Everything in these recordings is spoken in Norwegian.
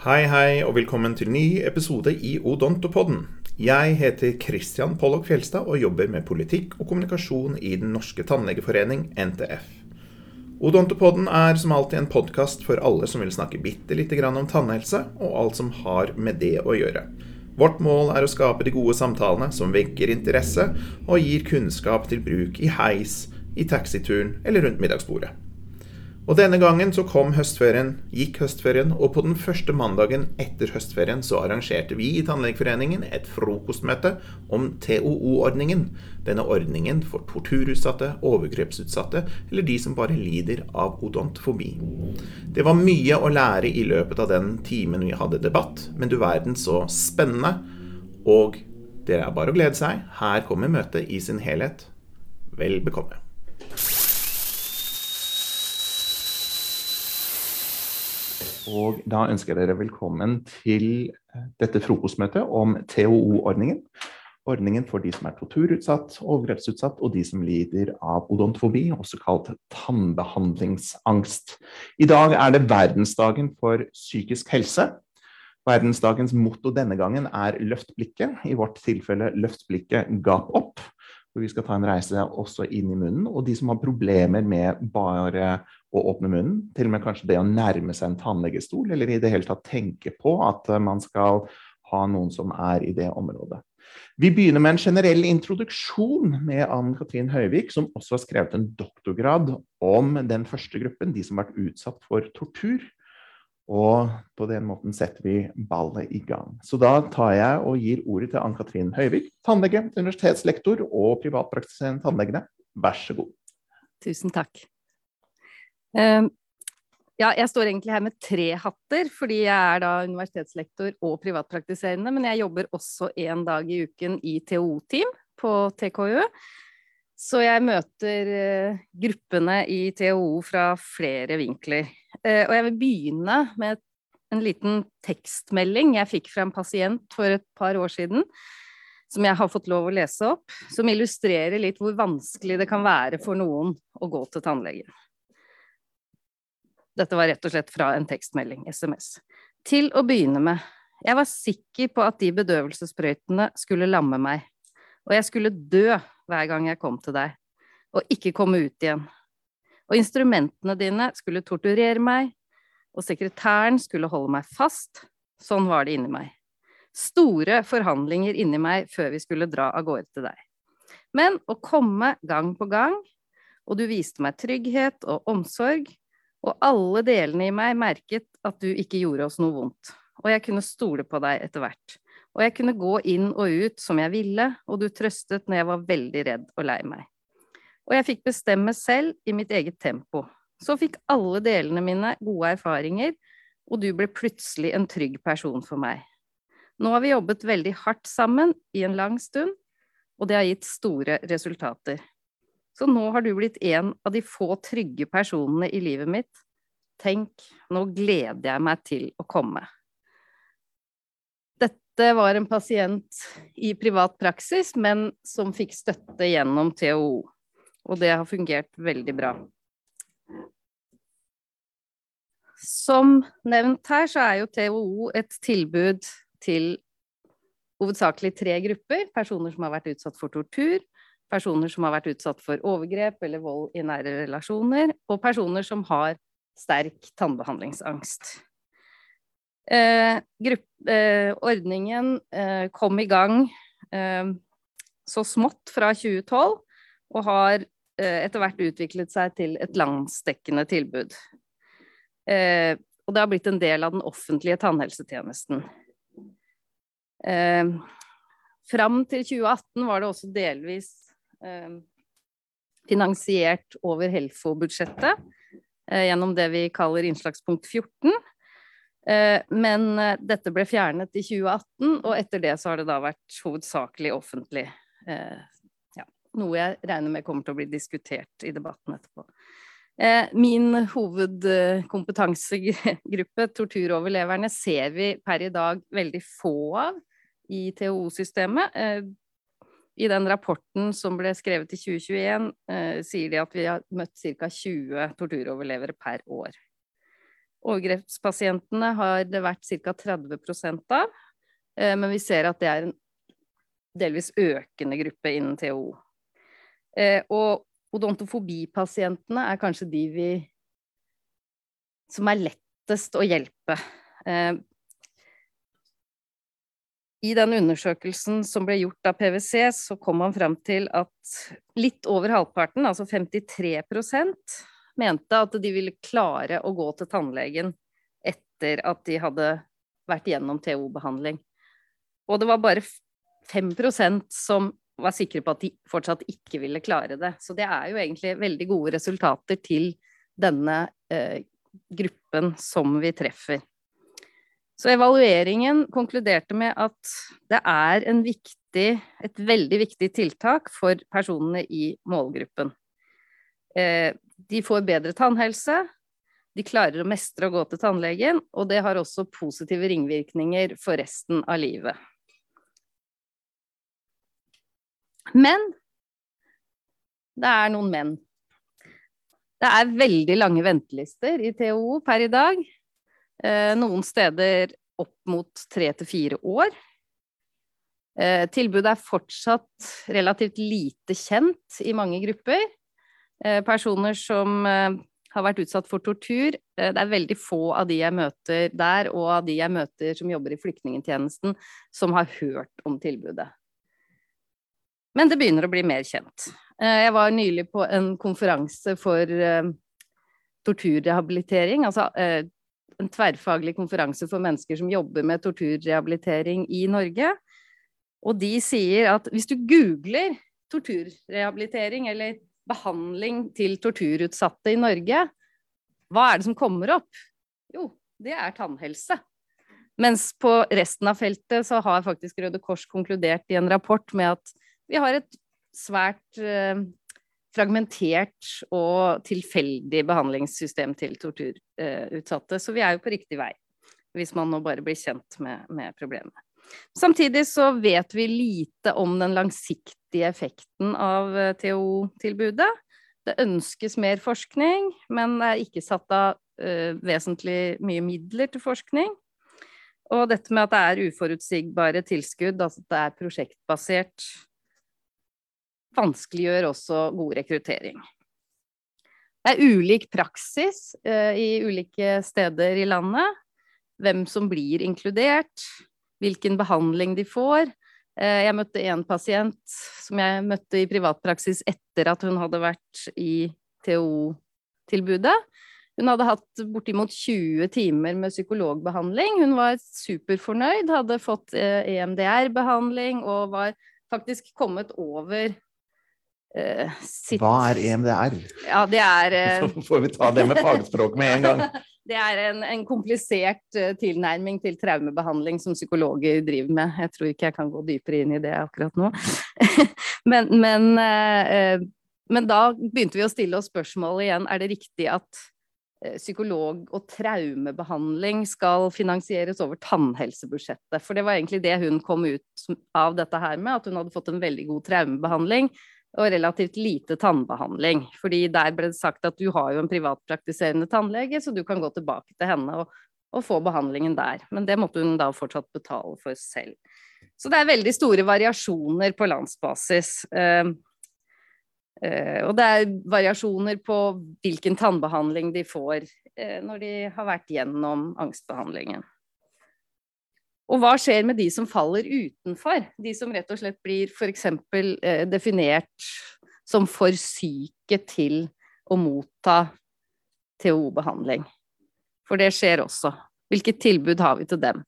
Hei, hei, og velkommen til ny episode i Odontopodden. Jeg heter Christian Pollock Fjelstad og jobber med politikk og kommunikasjon i Den norske tannlegeforening, NTF. Odontopodden er som alltid en podkast for alle som vil snakke bitte lite grann om tannhelse, og alt som har med det å gjøre. Vårt mål er å skape de gode samtalene som vekker interesse og gir kunnskap til bruk i heis, i taxituren eller rundt middagsbordet. Og denne gangen så kom høstferien, gikk høstferien, og på den første mandagen etter høstferien så arrangerte vi i Tannlegeforeningen et frokostmøte om TOO-ordningen. Denne ordningen for torturutsatte, overgrepsutsatte eller de som bare lider av odontfobi. Det var mye å lære i løpet av den timen vi hadde debatt, men du verden så spennende. Og det er bare å glede seg. Her kommer møtet i sin helhet. Vel bekomme. Og da ønsker jeg dere velkommen til eh, dette frokostmøtet om TOO-ordningen. Ordningen for de som er torturutsatt, overgrepsutsatt og de som lider av odontofobi, også kalt tannbehandlingsangst. I dag er det verdensdagen for psykisk helse. Verdensdagens motto denne gangen er 'løft blikket', i vårt tilfelle 'løft blikket, gap opp' For vi skal ta en reise også inn i munnen. Og de som har problemer med bare å åpne munnen, til og med kanskje det å nærme seg en tannlegestol, eller i det hele tatt tenke på at man skal ha noen som er i det området. Vi begynner med en generell introduksjon med Ann Katrin Høyvik, som også har skrevet en doktorgrad om den første gruppen, de som har vært utsatt for tortur. Og på den måten setter vi ballet i gang. Så da tar jeg og gir ordet til Ann Katrin Høyvik, tannlege, universitetslektor og privatpraktiserende tannlegene. Vær så god. Tusen takk. Uh, ja, jeg står egentlig her med tre hatter, fordi jeg er da universitetslektor og privatpraktiserende, men jeg jobber også én dag i uken i TO-team på TKU. Så jeg møter uh, gruppene i TOO fra flere vinkler. Uh, og jeg vil begynne med en liten tekstmelding jeg fikk fra en pasient for et par år siden som jeg har fått lov å lese opp, som illustrerer litt hvor vanskelig det kan være for noen å gå til tannlegen. Dette var rett og slett fra en tekstmelding, SMS. Til å begynne med, jeg var sikker på at de bedøvelsessprøytene skulle lamme meg, og jeg skulle dø hver gang jeg kom til deg, og ikke komme ut igjen. Og instrumentene dine skulle torturere meg, og sekretæren skulle holde meg fast. Sånn var det inni meg. Store forhandlinger inni meg før vi skulle dra av gårde til deg. Men å komme gang på gang, og du viste meg trygghet og omsorg, og alle delene i meg merket at du ikke gjorde oss noe vondt, og jeg kunne stole på deg etter hvert. Og jeg kunne gå inn og ut som jeg ville, og du trøstet når jeg var veldig redd og lei meg. Og jeg fikk bestemme selv i mitt eget tempo. Så fikk alle delene mine gode erfaringer, og du ble plutselig en trygg person for meg. Nå har vi jobbet veldig hardt sammen i en lang stund, og det har gitt store resultater. Så nå har du blitt en av de få trygge personene i livet mitt. Tenk, nå gleder jeg meg til å komme. Dette var en pasient i privat praksis, men som fikk støtte gjennom THO. Og det har fungert veldig bra. Som nevnt her, så er jo THO et tilbud til hovedsakelig tre grupper. Personer som har vært utsatt for tortur, personer som har vært utsatt for overgrep eller vold i nære relasjoner, og personer som har sterk tannbehandlingsangst. Eh, grupp, eh, ordningen eh, kom i gang eh, så smått fra 2012, og har eh, etter hvert utviklet seg til et landsdekkende tilbud. Eh, og det har blitt en del av den offentlige tannhelsetjenesten. Fram til 2018 var det også delvis finansiert over Helfo-budsjettet eh, gjennom det vi kaller innslagspunkt 14. Eh, men dette ble fjernet i 2018, og etter det så har det da vært hovedsakelig offentlig. Ja, noe jeg regner med kommer til å bli diskutert i debatten etterpå. Min hovedkompetansegruppe, torturoverleverne, ser vi per i dag veldig få av i THO-systemet. I den rapporten som ble skrevet i 2021, eh, sier de at vi har møtt ca. 20 torturoverlevere per år. Overgrepspasientene har det vært ca. 30 av, eh, men vi ser at det er en delvis økende gruppe innen TO. Eh, og odontofobipasientene er kanskje de vi som er lettest å hjelpe. I den undersøkelsen som ble gjort av PwC, så kom man frem til at litt over halvparten, altså 53% mente at de ville klare å gå til tannlegen etter at de hadde vært gjennom TO-behandling. Og det var bare 5% som var sikre på at de fortsatt ikke ville klare det. Så det er jo egentlig veldig gode resultater til denne eh, gruppen som vi treffer. Så evalueringen konkluderte med at det er viktig, et veldig viktig tiltak for personene i målgruppen. Eh, de får bedre tannhelse, de klarer å mestre å gå til tannlegen, og det har også positive ringvirkninger for resten av livet. Men det er noen menn. Det er veldig lange ventelister i TOO per i dag. Eh, noen steder opp mot tre til fire år. Eh, tilbudet er fortsatt relativt lite kjent i mange grupper. Eh, personer som har vært utsatt for tortur. Det er veldig få av de jeg møter der, og av de jeg møter som jobber i flyktningtjenesten, som har hørt om tilbudet. Men det begynner å bli mer kjent. Jeg var nylig på en konferanse for torturrehabilitering, altså en tverrfaglig konferanse for mennesker som jobber med torturrehabilitering i Norge. Og de sier at hvis du googler torturrehabilitering eller behandling til torturutsatte i Norge, hva er det som kommer opp? Jo, det er tannhelse. Mens på resten av feltet så har faktisk Røde Kors konkludert i en rapport med at vi har et svært eh, fragmentert og tilfeldig behandlingssystem til torturutsatte. Så vi er jo på riktig vei, hvis man nå bare blir kjent med, med problemet. Samtidig så vet vi lite om den langsiktige effekten av eh, TO-tilbudet. Det ønskes mer forskning, men det er ikke satt av uh, vesentlig mye midler til forskning. Og dette med at det er uforutsigbare tilskudd, altså at det er prosjektbasert, vanskeliggjør også god rekruttering. Det er ulik praksis uh, i ulike steder i landet. Hvem som blir inkludert, hvilken behandling de får. Eh, jeg møtte en pasient som jeg møtte i privatpraksis etter at hun hadde vært i TO-tilbudet. Hun hadde hatt bortimot 20 timer med psykologbehandling. Hun var superfornøyd, hadde fått EMDR-behandling eh, e og var faktisk kommet over uh, sitt Hva er EMDR? Ja, det er uh... Så får vi ta det med fagspråk med en gang. det er en, en komplisert uh, tilnærming til traumebehandling som psykologer driver med. Jeg tror ikke jeg kan gå dypere inn i det akkurat nå. men, men, men, da begynte vi å stille oss spørsmålet igjen. Er det riktig at psykolog- og traumebehandling skal finansieres over tannhelsebudsjettet? For det var egentlig det hun kom ut av dette her med, at hun hadde fått en veldig god traumebehandling og relativt lite tannbehandling. Fordi der ble det sagt at du har jo en privatpraktiserende tannlege, så du kan gå tilbake til henne og, og, få behandlingen der. Men det måtte hun da fortsatt betale for selv. Så det er veldig store variasjoner på landsbasis. Uh, uh, og det er variasjoner på hvilken tannbehandling de får uh, når de har vært gjennom angstbehandlingen. Og hva skjer med de som faller utenfor? De som rett og slett blir f.eks. Eh, definert som for syke til å motta TO-behandling. For det skjer også. Hvilket tilbud har vi til dem?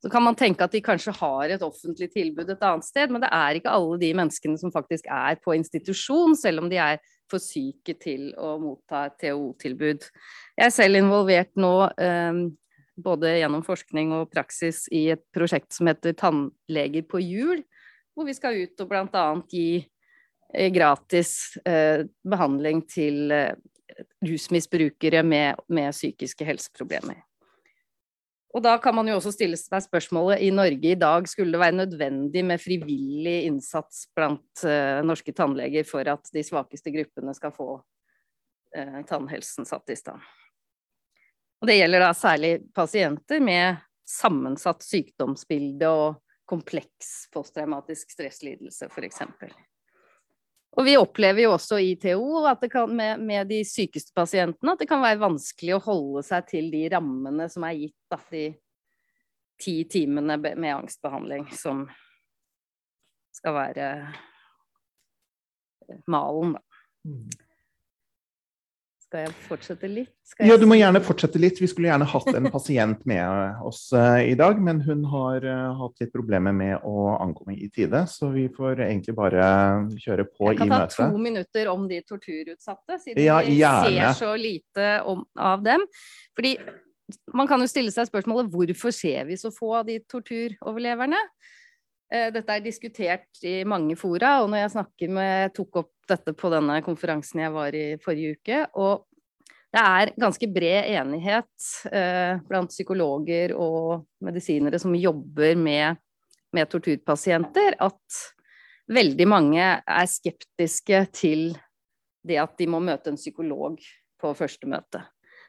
Så kan man tenke at de kanskje har et offentlig tilbud et annet sted, men det er ikke alle de menneskene som faktisk er på institusjon, selv om de er for syke til å motta et TO-tilbud. Jeg er selv involvert nå eh, både gjennom forskning og praksis i et prosjekt som heter Tannleger på hjul, hvor vi skal ut og bl.a. gi eh, gratis eh, behandling til eh, rusmisbrukere med, med, psykiske helseproblemer. Og da kan man jo også stille seg spørsmålet i Norge i dag skulle det være nødvendig med frivillig innsats blant eh, norske tannleger for at de svakeste gruppene skal få uh, tannhelsen satt i stand. Og det gjelder da særlig pasienter med sammensatt sykdomsbilde og kompleks posttraumatisk stresslidelse, f.eks. Og vi opplever jo også i TO kan, med, med, de sykeste pasientene at det kan være vanskelig å holde seg til de rammene som er gitt, da, de ti timene med angstbehandling som skal være malen, da. Skal jeg fortsette litt? Jeg... Ja, du må gjerne fortsette litt. Vi skulle gjerne hatt en pasient med oss uh, i dag, men hun har uh, hatt litt problemer med å ankomme i tide, så vi får egentlig bare kjøre på i møtet. Jeg kan ta to minutter om de torturutsatte, siden ja, vi ser så lite om, av dem. Fordi man kan jo stille seg spørsmålet hvorfor ser vi så få av de torturoverleverne? Uh, dette er diskutert i mange fora, og når jeg snakker med, tok opp dette på denne konferansen jeg var i forrige uke. Og det er ganske bred enighet eh, blant psykologer og medisinere som jobber med, med, torturpasienter, at veldig mange er skeptiske til det at de må møte en psykolog på første møte.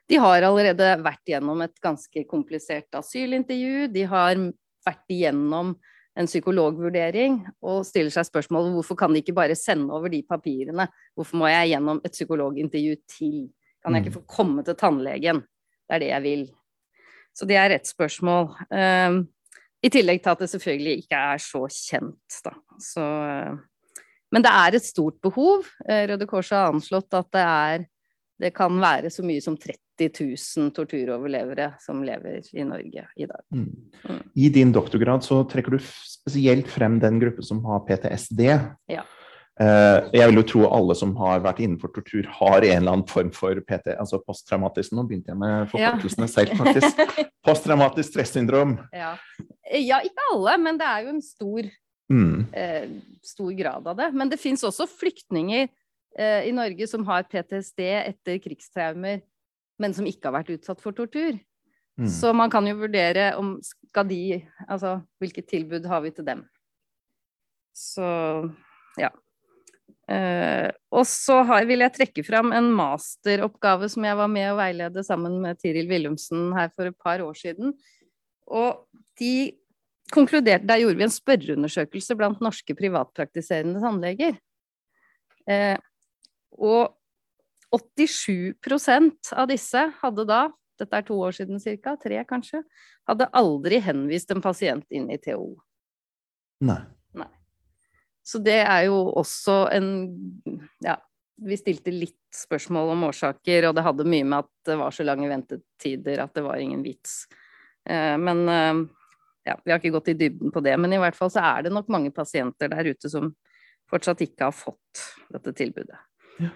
De har allerede vært gjennom et ganske komplisert asylintervju. De har vært igjennom en psykologvurdering og stiller seg spørsmålet hvorfor kan de ikke bare sende over de papirene? Hvorfor må jeg gjennom et psykologintervju til? Kan jeg ikke mm. få komme til tannlegen? Det er det jeg vil. Så det er et spørsmål. Um, I tillegg til at det selvfølgelig ikke er så kjent, da. Så, uh, men det er et stort behov. Uh, Røde Kors har anslått at det er det kan være så mye som 30 000 torturoverlevere som lever i Norge i dag. Mm. Mm. I din doktorgrad så trekker du spesielt frem den gruppen som har PTSD. Ja. Uh, jeg vil jo tro alle som har vært innenfor tortur, har en eller annen form for PT, altså posttraumatisk Nå begynte jeg med forkortelsene ja. selv, faktisk. Posttraumatisk stressyndrom. Ja. ja. ikke alle, men det er jo en stor, mm. uh, stor grad av det. Men det fins også flyktninger uh, i Norge som har PTSD etter krigstraumer men som ikke har vært utsatt for tortur. Mm. Så man kan jo vurdere om skal de Altså hvilket tilbud har vi til dem? Så ja. Uh, og så har, vil jeg trekke fram en masteroppgave som jeg var med å veilede sammen med Tiril Willumsen her for et par år siden. Og de konkluderte Der gjorde vi en spørreundersøkelse blant norske privatpraktiserende tannleger. Uh, og 87% av disse hadde da, dette er to år siden ca., tre kanskje, hadde aldri henvist en pasient inn i TO. Nei. Nei. Så det er jo også en Ja, vi stilte litt spørsmål om årsaker, og det hadde mye med at det var så lange ventetider at det var ingen vits. Eh, men eh, ja, vi har ikke gått i dybden på det. Men i hvert fall så er det nok mange pasienter der ute som fortsatt ikke har fått dette tilbudet. Ja.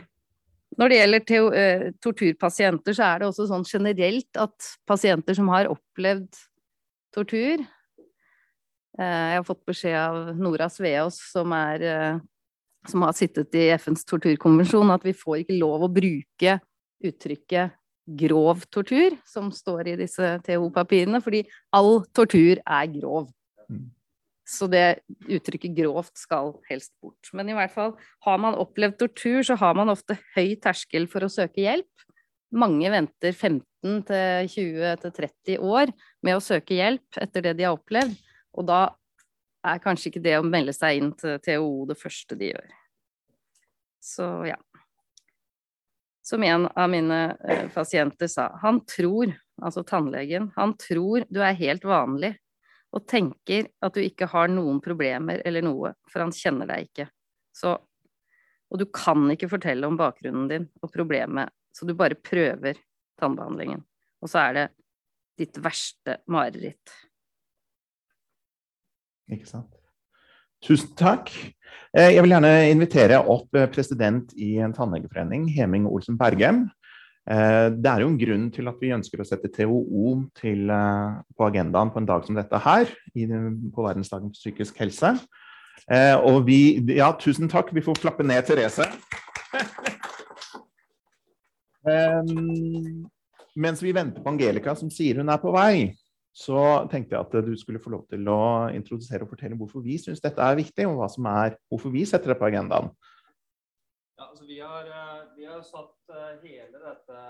Når det gjelder eh, torturpasienter, så er det også sånn generelt at pasienter som har opplevd tortur eh, Jeg har fått beskjed av Nora Sveaas, som, eh, som har sittet i FNs torturkonvensjon, at vi får ikke lov å bruke uttrykket grov tortur, som står i disse TO-papirene, fordi all tortur er grov. Mm. Så det uttrykket grovt skal helst bort. Men i hvert fall, har man opplevd tortur, så har man ofte høy terskel for å søke hjelp. Mange venter 15 20 30 år med å søke hjelp etter det de har opplevd. Og da er kanskje ikke det å melde seg inn til TOO det første de gjør. Så ja. Som en av mine eh, pasienter sa, han tror, altså tannlegen, han tror du er helt vanlig og tenker at du ikke har noen problemer eller noe, for han kjenner deg ikke. Så, og du kan ikke fortelle om bakgrunnen din og problemet, så du bare prøver tannbehandlingen. Og så er det ditt verste mareritt. Ikke sant. Tusen takk. Eh, jeg vil gjerne invitere opp eh, president i en tannlegeforening, Heming Olsen Bergem. Eh, det er jo en grunn til at vi ønsker å sette TOO til, eh, på agendaen på en dag som dette her, på verdensdagen for psykisk helse. Eh, og vi Ja, tusen takk. Vi får klappe ned Therese. mens vi venter på Angelica, som sier hun er på vei, så tenkte jeg at du skulle få lov til å introdusere og fortelle hvorfor vi syns dette er viktig, og hva som er, hvorfor vi setter det på agendaen. Ja, altså vi, har, vi har satt hele dette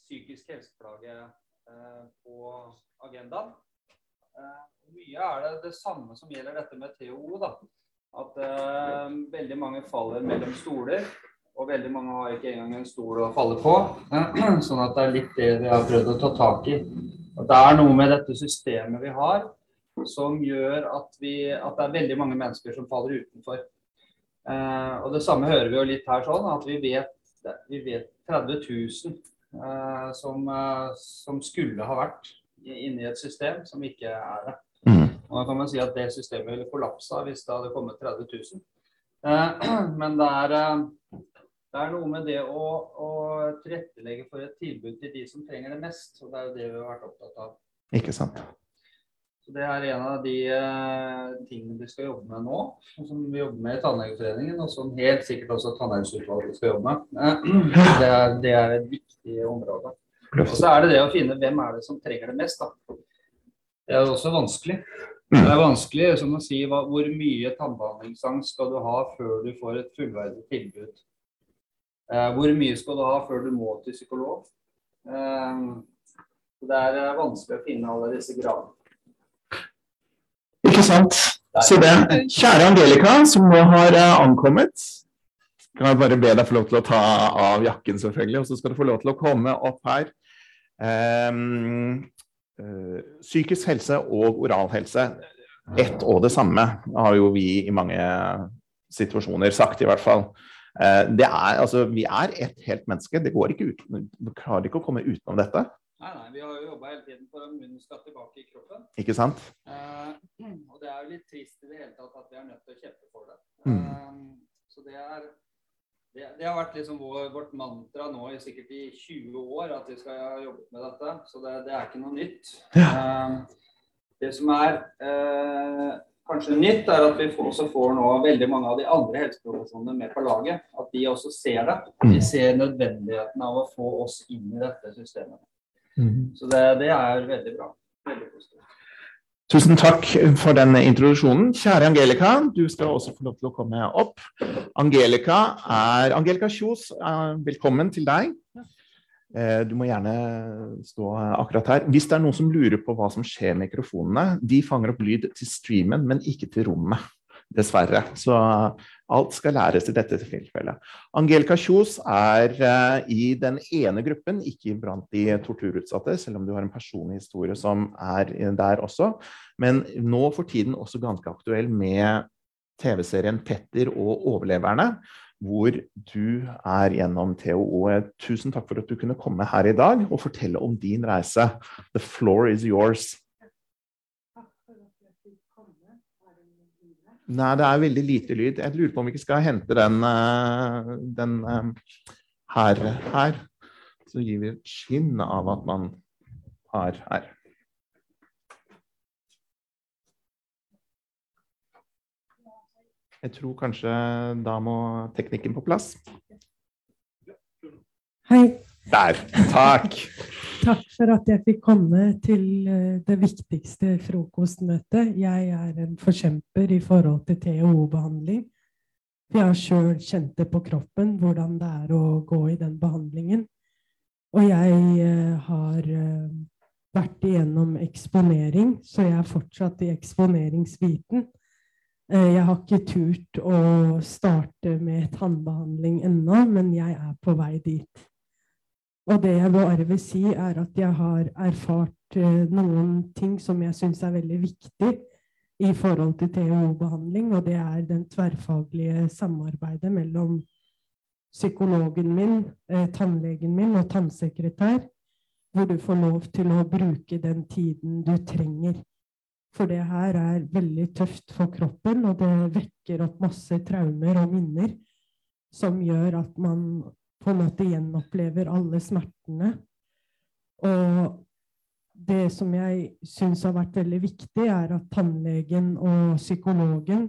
psykisk helseplage på agendaen. Mye er det det samme som gjelder dette med TOO. da. At veldig mange faller mellom stoler. Og veldig mange har ikke engang en stol å falle på. Sånn at det er litt det vi har prøvd å ta tak i. At det er noe med dette systemet vi har som gjør at, vi, at det er veldig mange mennesker som faller utenfor. Uh, og det samme hører vi jo litt her sånn, at vi vet, vi vet 30 000 eh, som, uh, som, skulle ha vært inne i et system som ikke er det. Mm. Og da kan man si at det systemet ville kollapsa hvis det hadde kommet 30 000. Men det er det er noe med det å, å, tilrettelegge for et tilbud til de som trenger det mest. Og det er jo det vi har vært opptatt av. Ikke sant. Så Det er en av de uh, tingene vi skal jobbe med nå, som vi jobber med i Tannlegeforeningen, og som helt sikkert også Tannhelseutvalget skal jobbe med. Det er, det er, et viktig område. Og så er det det å finne hvem er det som trenger det mest. da. Det er også vanskelig. Det er vanskelig som å si hva, hvor mye tannbehandlingsangst skal du ha før du får et fullverdig tilbud Eh, hvor mye skal du ha før du må til psykolog? Eh, det er eh, vanskelig å finne alle disse gradene. Sant. Så det, kjære Angelica, som nå har ankommet kan jeg bare be deg få lov til å ta av jakken, selvfølgelig, og så skal du få lov til å komme opp her. Um, psykisk helse og oral helse, ett og det samme, har jo vi i mange situasjoner sagt, i hvert fall. Eh, det er, altså, vi er ett helt menneske. Det går ikke ut, Vi klarer ikke å komme utenom dette. Nei, nei, vi har jo jobba hele tiden for at munnen skal tilbake i kroppen. Ikke sant? Eh, og det er jo litt trist i det hele tatt at vi er nødt til å kjempe for det. Mm. Eh, så det er det, det, har vært liksom vår, vårt mantra nå i sikkert i 20 år at vi skal ha jobbet med dette. Så det, det er ikke noe nytt. Ja. Eh, det som er eh, kanskje nytt, er at vi også får nå veldig mange av de andre helseprofesjonene med på laget. At de også ser det. De mm. ser nødvendigheten av å få oss inn i dette systemet. Mm. Så det, det, er veldig bra. Veldig. Tusen takk for den introduksjonen. Kjære Angelica, du skal også få lov til å komme opp. Angelica er Angelica Kjos, eh, velkommen til deg. Eh, du må gjerne stå akkurat her. Hvis det er noen som lurer på hva som skjer med mikrofonene, de fanger opp lyd til streamen, men ikke til rommet. Dessverre. Så alt skal læres i dette tilfellet. Angelica Kjos er uh, i den ene gruppen, ikke blant de torturutsatte, selv om du har en personlig historie som er der også. Men nå for tiden også ganske aktuell med TV-serien 'Petter og overleverne' hvor du er gjennom TOO. Tusen takk for at du kunne komme her i dag og fortelle om din reise. The floor is yours. Nei, det er veldig lite lyd. Jeg lurer på om vi ikke skal hente den, eh, den eh, her, her. Så gir vi et skinn av at man har her. Jeg tror kanskje da må teknikken på plass. Hei. Der. Takk. Takk for at jeg fikk komme til eh, det viktigste frokostmøtet. Jeg er en forkjemper i forhold til THO-behandling. Jeg har sjøl kjent det på kroppen, hvordan det er å gå i den behandlingen. Og jeg eh, har eh, vært igjennom eksponering, så jeg er fortsatt i eksponeringsbiten. Jeg har ikke turt å starte med tannbehandling ennå, men jeg er på vei dit. Og det jeg bare vil si, er at jeg har erfart eh, noen ting som jeg syns er veldig viktig i forhold til THO-behandling, og det er den tverrfaglige samarbeidet mellom psykologen min, eh, tannlegen min og tannsekretær, hvor du får lov til å bruke den tiden du trenger. For det her er veldig tøft for kroppen, og det vekker opp masse traumer og minner som gjør at man på en måte gjenopplever alle smertene. Og det som jeg syns har vært veldig viktig, er at tannlegen og psykologen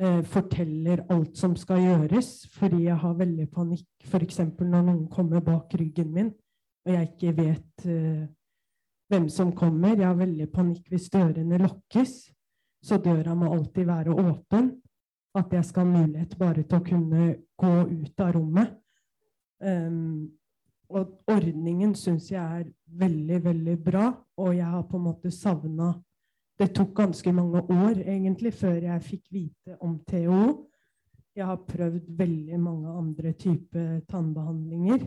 eh, forteller alt som skal gjøres, fordi jeg har veldig panikk f.eks. når noen kommer bak ryggen min, og jeg ikke vet eh, hvem som kommer. Jeg har veldig panikk hvis dørene lukkes. Så døra må alltid være åpen. At jeg skal ha mulighet bare til å kunne gå ut av rommet. Um, og ordningen syns jeg er veldig, veldig bra, og jeg har på en måte savna Det tok ganske mange år egentlig før jeg fikk vite om TO. Jeg har prøvd veldig mange andre typer tannbehandlinger.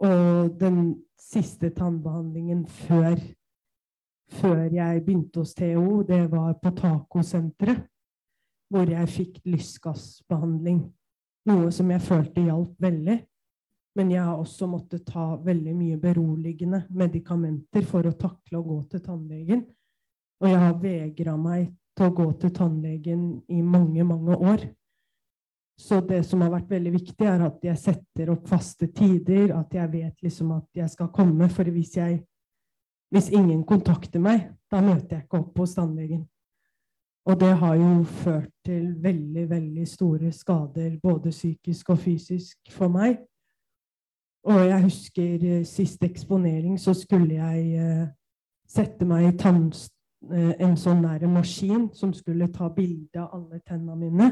Og den siste tannbehandlingen før, før jeg begynte hos TO, det var på Tacosenteret, hvor jeg fikk lystgassbehandling. Noe som jeg følte hjalp veldig. Men jeg har også måttet ta veldig mye beroligende medikamenter for å takle å gå til tannlegen. Og jeg har vegra meg til å gå til tannlegen i mange, mange år. Så det som har vært veldig viktig, er at jeg setter opp faste tider, at jeg vet liksom at jeg skal komme. For hvis, jeg, hvis ingen kontakter meg, da møter jeg ikke opp hos tannlegen. Og det har jo ført til veldig, veldig store skader, både psykisk og fysisk, for meg. Og jeg husker sist siste eksponering, så skulle jeg uh, sette meg i tann, uh, en sånn nære maskin som skulle ta bilde av alle tennene mine.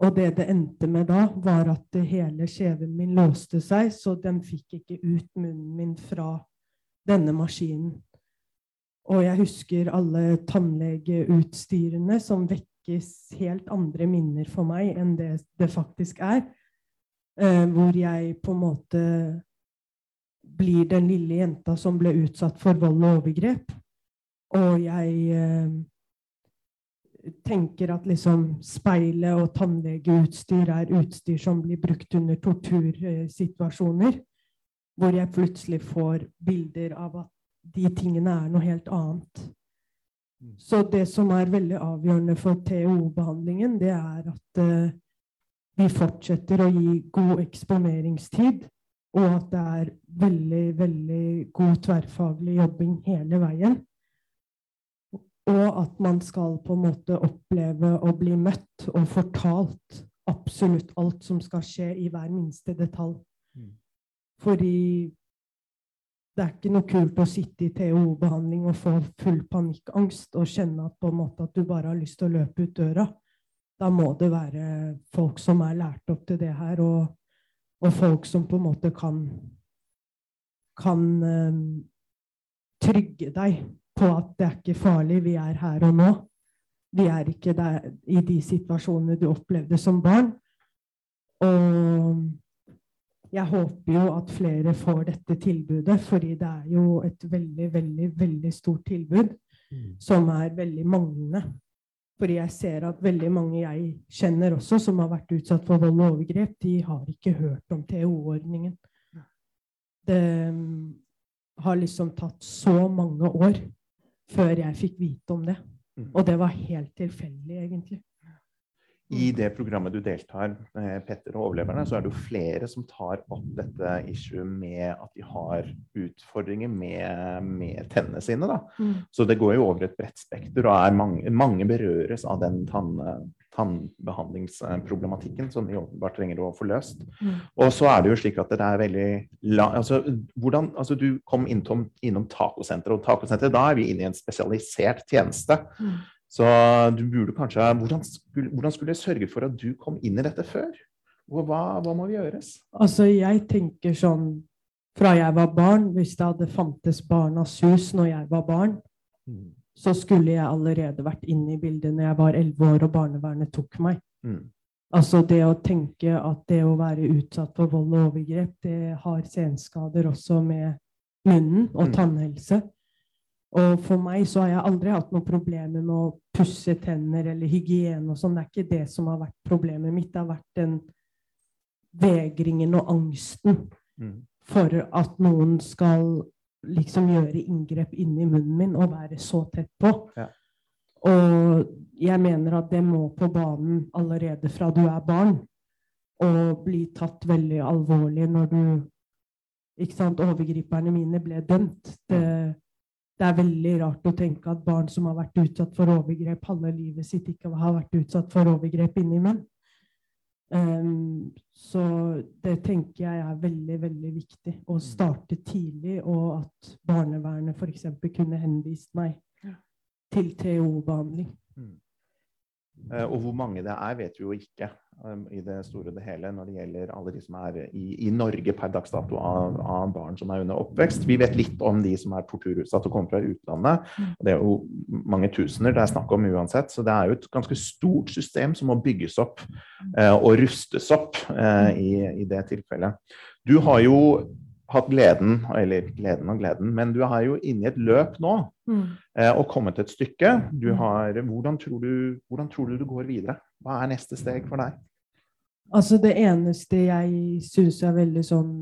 Og det det endte med da, var at hele kjeven min låste seg, så den fikk ikke ut munnen min fra denne maskinen. Og jeg husker alle tannlegeutstyrene som vekkes helt andre minner for meg enn det det faktisk er. Eh, hvor jeg på en måte blir den lille jenta som ble utsatt for vold og overgrep. Og jeg eh, tenker at liksom speilet og tannlegeutstyr er utstyr som blir brukt under tortursituasjoner, hvor jeg plutselig får bilder av at de tingene er noe helt annet. Mm. Så det som er veldig avgjørende for TO-behandlingen, det er at uh, vi fortsetter å gi god eksponeringstid, og at det er veldig, veldig god tverrfaglig jobbing hele veien. Og at man skal på en måte oppleve å bli møtt og fortalt absolutt alt som skal skje i hver minste detalj. Mm. Fordi det er ikke noe kult å sitte i TO-behandling og få full panikkangst og kjenne at, måte at du bare har lyst til å løpe ut døra. Da må det være folk som er lært opp til det her, og, og folk som på en måte kan, kan um, trygge deg på at det er ikke farlig, vi er her og nå. Vi er ikke der i de situasjonene du opplevde som barn. Og jeg håper jo at flere får dette tilbudet, fordi det er jo et veldig, veldig, veldig stort tilbud mm. som er veldig manglende. Fordi jeg ser at veldig mange jeg kjenner også, som har vært utsatt for vold og overgrep, de har ikke hørt om TO-ordningen. Det mm, har liksom tatt så mange år før jeg fikk vite om det. Mm. Og det var helt tilfeldig, egentlig. I det programmet du deltar Petter og overleverne, så er det jo flere som tar opp dette issue med at de har utfordringer med, med tennene sine. Da. Mm. Så det går jo over et bredt spekter, og mange, mange, berøres av den tann, tannbehandlingsproblematikken som de åpenbart trenger å få løst. Mm. Og så er det jo slik at det er veldig la, altså, hvordan, altså, Du kom innom, innom Tacosenteret, og Tacosenteret, da er vi inne i en spesialisert tjeneste. Mm. Så du burde kanskje hvordan skulle, hvordan skulle jeg sørge for at du kom inn i dette før? Og hva, hva må gjøres? Altså, jeg tenker sånn fra jeg var barn, hvis det hadde fantes Barnas hus når jeg var barn, mm så skulle jeg allerede vært inne i bildet når jeg var elleve år og barnevernet tok meg. Mm. Altså det å tenke at det å være utsatt for vold og overgrep, det har senskader også med munnen og mm. tannhelse. Og for meg så har jeg aldri hatt noen problemer med å pusse tenner eller hygiene og sånn. Det er ikke det som har vært problemet mitt. Det har vært den vegringen og angsten mm. for at noen skal liksom gjøre inngrep inni munnen min og være så tett på. Ja. Og jeg mener at det må på banen allerede fra du er barn, og bli tatt veldig alvorlig når du ikke sant, Overgriperne mine ble dømt. Det, det, er veldig rart å tenke at barn som har vært utsatt for overgrep halve livet sitt, ikke har vært utsatt for overgrep inni menn. Um, så det tenker jeg er veldig, veldig viktig. Å mm. starte tidlig, og at barnevernet f.eks. kunne henvist meg til TO-behandling. Uh, og hvor mange det er, vet vi jo ikke. um, i det store og det hele når det gjelder alle de som er i, i Norge per dags dato av, av, barn som er under oppvekst. Vi vet litt om de som er torturutsatt og kommer fra utlandet. Mm. og Det er jo mange tusener det er snakk om uansett. Så det er jo et ganske stort system som må bygges opp uh, og rustes opp uh, i, i det tilfellet. Du har jo hatt gleden, eller gleden og gleden, men du er jo inne i et løp nå mm. eh, og kommet et stykke. Du mm. har, hvordan, tror du, hvordan tror du du går videre? Hva er neste steg for deg? Altså Det eneste jeg syns er veldig sånn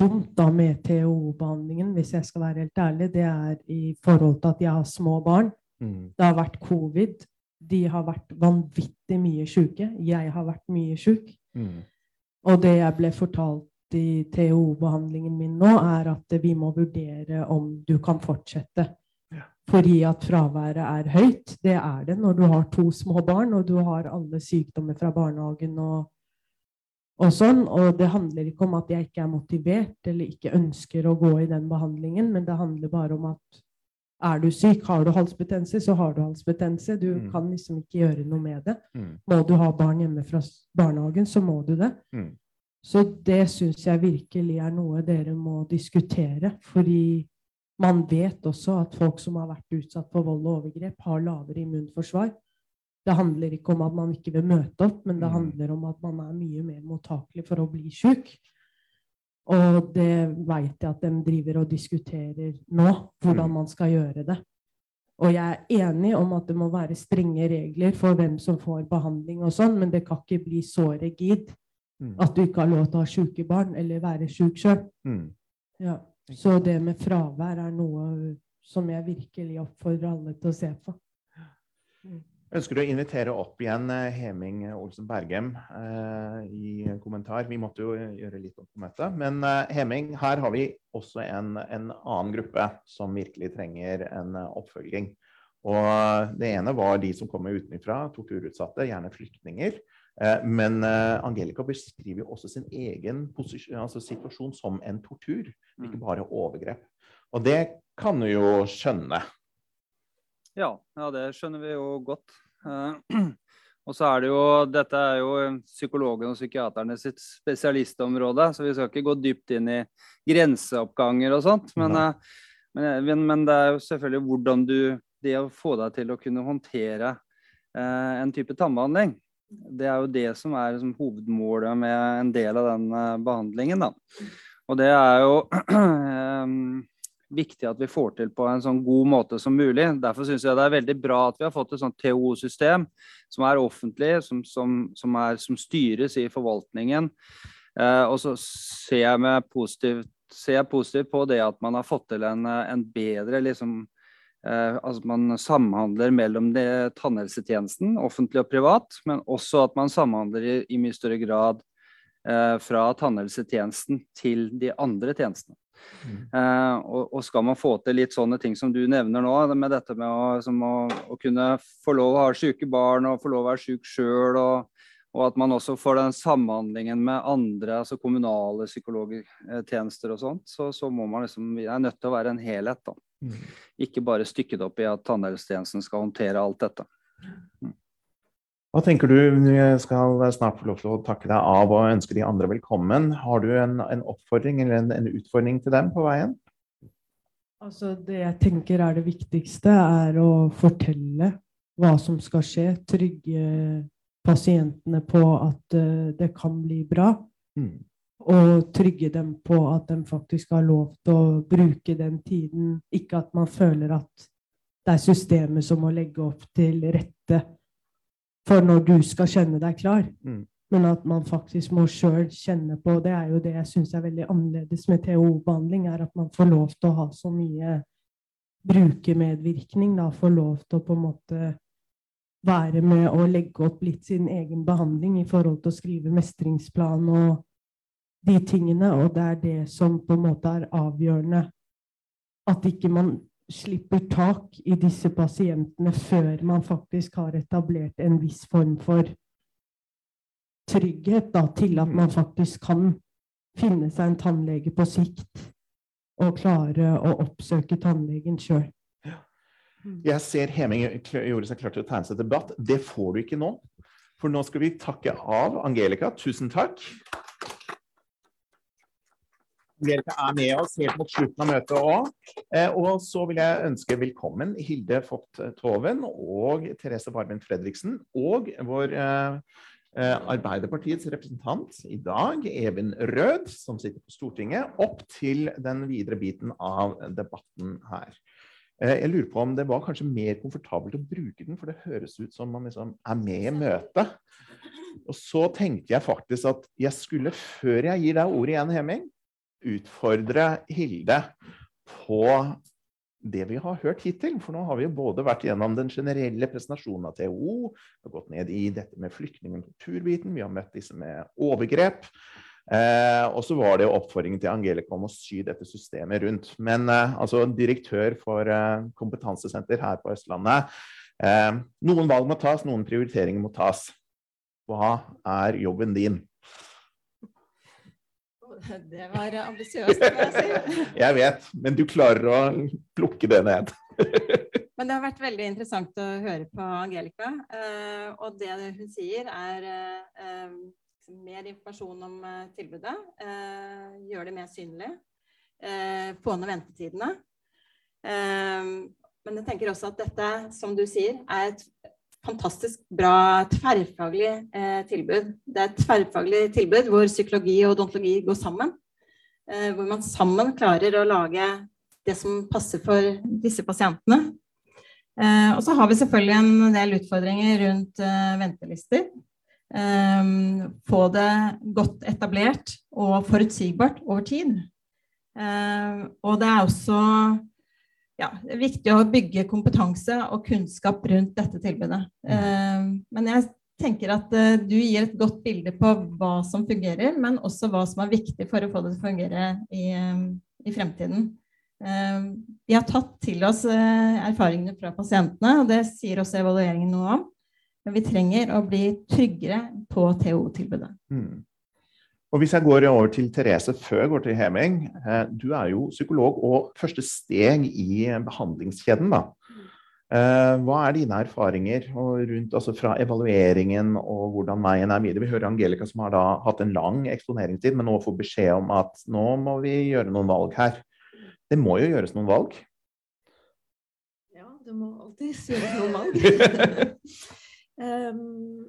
dumt da med THO-behandlingen, hvis jeg skal være helt ærlig, det er i forhold til at jeg har små barn. Mm. Det har vært covid. De har vært vanvittig mye syke. Jeg har vært mye syk. Mm. Og det jeg ble fortalt i THO-behandlingen min nå, er at vi må vurdere om du kan fortsette. Fordi at fraværet er høyt. Det er det når du har to små barn, og du har alle sykdommer fra barnehagen og, og sånn. Og det handler ikke om at jeg ikke er motivert eller ikke ønsker å gå i den behandlingen, men det handler bare om at er du syk, har du halsbetennelse, så har du halsbetennelse. Du mm. kan liksom ikke gjøre noe med det. Mm. Må du ha barn hjemme fra barnehagen, så må du det. Mm. Så det syns jeg virkelig er noe dere må diskutere. Fordi man vet også at folk som har vært utsatt for vold og overgrep, har lavere immunforsvar. Det handler ikke om at man ikke vil møte opp, men det mm. handler om at man er mye mer mottakelig for å bli sjuk. Og det veit jeg at de driver og diskuterer nå, hvordan mm. man skal gjøre det. Og jeg er enig om at det må være strenge regler for hvem som får behandling og sånn, men det kan ikke bli så rigid Mm. At du ikke har lov til å ha syke barn eller være syk sjøl. Mm. Ja. Så det med fravær er noe som jeg virkelig oppfordrer alle til å se på. Mm. Ønsker du å invitere opp igjen eh, Heming Olsen Bergem eh, i kommentar? Vi måtte jo gjøre litt opp på møtet. Men eh, Heming, her har vi også en, en, annen gruppe som virkelig trenger en uh, oppfølging. Og Det ene var de som kommer utenfra, torturutsatte, gjerne flyktninger. Eh, men eh, Angelica beskriver jo også sin egen altså situasjon som en tortur, ikke mm. bare overgrep. Og det kan du jo skjønne. Ja, ja det skjønner vi jo godt. Uh, og så er det jo, Dette er jo psykologen og psykiaterne sitt spesialistområde, så vi skal ikke gå dypt inn i grenseoppganger og sånt. Men, men, men det er jo selvfølgelig hvordan du Det å få deg til å kunne håndtere eh, en type tannbehandling det er jo det som er liksom, hovedmålet med en del av den uh, behandlingen. Da. Og det er jo viktig at vi får til på en sånn god måte som mulig. Derfor syns jeg det er veldig bra at vi har fått et sånt TO-system som er offentlig, som, som, som, er, som styres i forvaltningen. Eh, og så ser jeg, positivt, ser jeg, positivt, på det at man har fått til en, en bedre liksom, Eh, altså man samhandler mellom det, tannhelsetjenesten, offentlig og privat, men også at man samhandler i, i mye større grad eh, fra tannhelsetjenesten til de andre tjenestene. Mm. Eh, og, og, skal man få til litt sånne ting som du nevner nå, med dette med å, å, å kunne få lov å ha syke barn og få lov å være syk sjøl, og, og, at man også får den samhandlingen med andre, altså kommunale psykologtjenester og sånt, så, så må man liksom, vi er nødt til å være en helhet. da. Mm. Ikke bare stykket opp i at tannhelsetjenesten skal håndtere alt dette. Mm. Hva tenker du? Jeg skal snart få lov til å takke deg av og ønske de andre velkommen. Har du en, en oppfordring eller en, en, utfordring til dem på veien? Altså, det jeg tenker er det viktigste, er å fortelle hva som skal skje. Trygge pasientene på at uh, det kan bli bra. Mm og trygge dem på at de faktisk har lov til å bruke den tiden. Ikke at man føler at det er systemet som må legge opp til rette for når du skal kjenne deg klar. Mm. Men at man faktisk må sjøl kjenne på Det er jo det jeg syns er veldig annerledes med THO-behandling, er at man får lov til å ha så mye brukermedvirkning. Da, får lov til å på en måte være med og legge opp litt sin egen behandling i forhold til å skrive mestringsplan og de tingene, og det er det som på en måte er avgjørende. At ikke man slipper tak i disse pasientene før man faktisk har etablert en viss form for trygghet da, til at man faktisk kan finne seg en tannlege på sikt og klare å oppsøke tannlegen sjøl. Jeg ser Heming gjorde seg klar til å tegne seg debatt. Det får du ikke nå. For nå skal vi takke av Angelica. Tusen takk. Angelica er med oss helt mot slutten av møtet òg. Eh, og så vil jeg ønske velkommen Hilde Fott Toven og Therese Barmen Fredriksen og vår eh, eh, Arbeiderpartiets representant i dag, Even Rød, som sitter på Stortinget, opp til den videre biten av debatten her. Eh, jeg lurer på om det var kanskje mer komfortabelt å bruke den, for det høres ut som man liksom er med i møtet. Og så tenkte jeg faktisk at jeg skulle, før jeg gir deg ordet igjen, Hemming, utfordre Hilde på det vi har hørt hittil. For nå har vi jo både vært gjennom den generelle presentasjonen av THO, vi har gått ned i dette med flyktning- og kulturbiten, vi har møtt disse med overgrep. Eh, og så var det jo oppfordringen til Angelica om å sy dette systemet rundt. Men eh, altså direktør for eh, kompetansesenter her på Østlandet. Eh, noen valg må tas, noen prioriteringer må tas. Hva er jobben din? Det var ambisiøst, må jeg si. Jeg vet, men du klarer å plukke det ned. Men det har vært veldig interessant å høre på Angelica. Eh, og det hun sier, er eh, mer informasjon om eh, tilbudet. Gjør det mer synlig. Få ned ventetidene. Men jeg tenker også at dette, som du sier, er et fantastisk bra tverrfaglig eh, tilbud. Det er et tverrfaglig tilbud hvor psykologi og odontologi går sammen. Eh, hvor man sammen klarer å lage det som passer for disse pasientene. Eh, og så har vi selvfølgelig en del utfordringer rundt eh, ventelister. Eh, få det godt etablert og forutsigbart over tid. Eh, og det er også ja, det er viktig å bygge kompetanse og kunnskap rundt dette tilbudet. Uh, men jeg tenker at uh, du gir et godt bilde på hva som fungerer, men også hva som er viktig for å få det til å fungere i, um, i fremtiden. Vi har tatt til oss erfaringene fra pasientene, og det sier også evalueringen noe om. Men vi trenger å bli tryggere på TO-tilbudet. Mm. Og Hvis jeg går over til Therese før jeg går til Heming. Eh, du er jo psykolog og første steg i behandlingskjeden. da. Eh, hva er dine erfaringer rundt, altså fra evalueringen og hvordan veien er videre? Vi hører Angelica som har da hatt en lang eksponeringstid, men nå får beskjed om at nå må vi gjøre noen valg her. Det må jo gjøres noen valg? Ja, det må alltid gjøres noen valg. Um,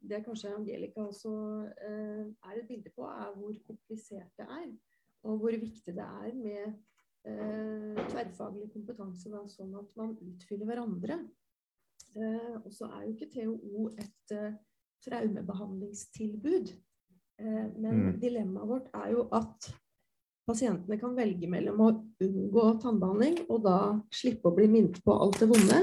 det kanskje Angelica også uh, er et bilde på, er hvor komplisert det er. Og hvor viktig det er med uh, tverrfaglig kompetanse, da, sånn at man utfyller hverandre. Og så er jo ikke TOO et traumebehandlingstilbud. men mm. dilemmaet vårt er jo at pasientene kan velge mellom å unngå tannbehandling og da slippe å bli minnet på alt det vonde,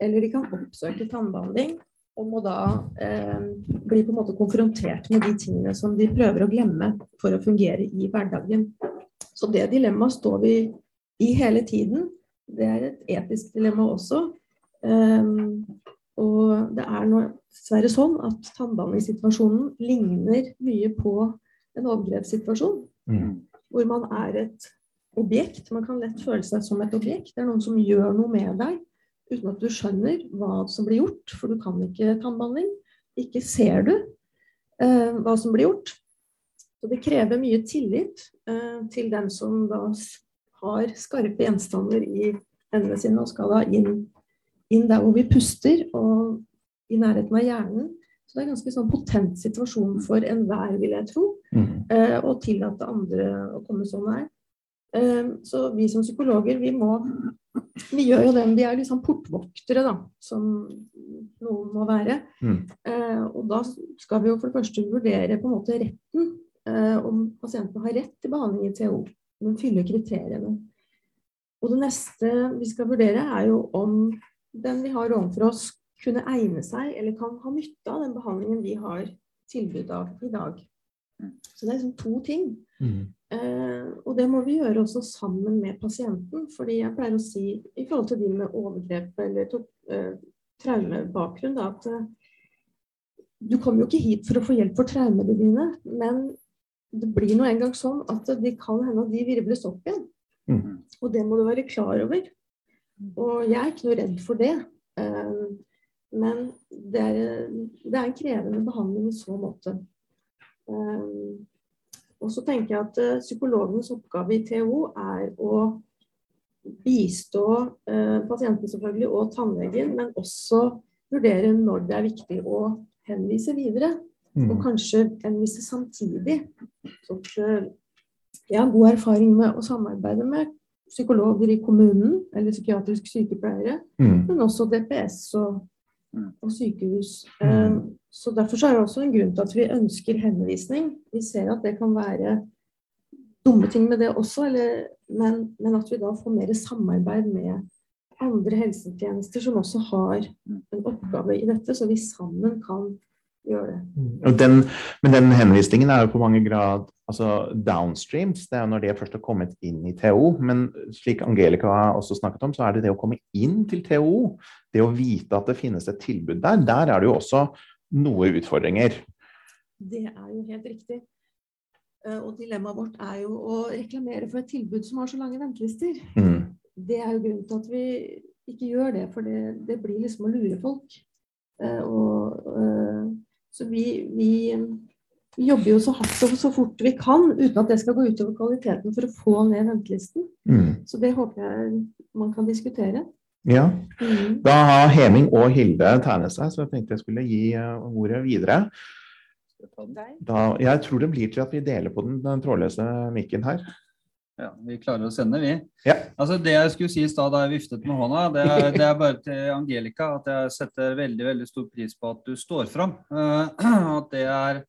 eller de kan oppsøke tannbehandling og må da eh, bli på en måte konfrontert med de tingene som de prøver å glemme for å fungere i hverdagen. Så det dilemmaet står vi i hele tiden. Det er et etisk dilemma også. Eh, og det er dessverre sånn at tannbehandlingssituasjonen ligner mye på en overgrepssituasjon. Mm. Hvor man er et objekt. Man kan lett føle seg som et objekt. Det er noen som gjør noe med deg uten at du skjønner hva som blir gjort, for du kan ikke tannbehandling. Ikke ser du eh, hva som blir gjort. Så det krever mye tillit eh, til den som da har skarpe gjenstander i hendene sine og skal da inn, inn, der hvor vi puster, og i nærheten av hjernen. Så det er en ganske sånn potent situasjon for enhver, vil jeg tro, mm. eh, å tillate andre å komme så nær. Eh, så vi som psykologer, vi må vi gjør jo det, vi er liksom portvoktere, da, som noen må være. Mm. Eh, og da skal vi jo for det første vurdere på en måte retten, eh, om pasienten har rett til behandling i TO. Men fyller kriteriene. Og det neste vi skal vurdere, er jo om den vi har overfor oss, kunne egne seg eller kan ha nytte av den behandlingen vi har tilbud av i dag. Så det er liksom to ting. Mm. Eh, og det må vi gjøre også sammen med pasienten. fordi jeg pleier å si i forhold til de med overgrep eller to, eh, traumebakgrunn da, at eh, du kommer jo ikke hit for å få hjelp for traumene dine, men det blir nå engang sånn at de kan hende at de virvles opp igjen. Mm. Og det må du være klar over. Og jeg er ikke noe redd for det. Eh, Men det er, det er en krevende behandling i så måte. Um, og så tenker jeg at psykologens Psykologenes oppgave i TO er å bistå uh, pasienten selvfølgelig og tannlegen, men også vurdere når det er viktig å henvise videre. Mm. Og kanskje henvise samtidig. Så, uh, jeg har god erfaring med å samarbeide med psykologer i kommunen, eller psykiatrisk sykepleiere, mm. men også DPS og, mm. og sykehus. Mm. Så Derfor så er det også en grunn til at vi ønsker henvisning. Vi ser at det kan være dumme ting med det også, eller, men, men, at vi da får mer samarbeid med andre helsetjenester som også har en oppgave i dette, så vi sammen kan gjøre det. Den, men den henvisningen er jo på mange grad altså downstreams. Det er jo når det først har kommet inn i TO. Men slik Angelica også snakket om, så er det det å komme inn til TO. Det å vite at det finnes et tilbud der. Der er det jo også noe utfordringer. Det er jo helt riktig. Eh, og dilemmaet vårt er jo å reklamere for et tilbud som har så lange ventelister. Mm. Det er jo grunnen til at vi ikke gjør det, for det, det blir liksom å lure folk. Uh, og, uh, så vi, vi, vi, jobber jo så hardt og så fort vi kan, uten at det skal gå utover kvaliteten for å få ned ventelisten. Mm. Så det håper jeg man kan diskutere. Ja. Mm. Da har Heming og Hilde tegnet seg, så jeg tenkte jeg skulle gi eh, ordet videre. Da, jeg tror det blir til at vi deler på den, den trådløse mikken her. Ja, Vi klarer å sende, vi. Ja. Altså Det jeg skulle si i stad da jeg viftet med hånda, det er, det er, bare til Angelica at jeg setter veldig veldig stor pris på at du står fram. Uh, at det er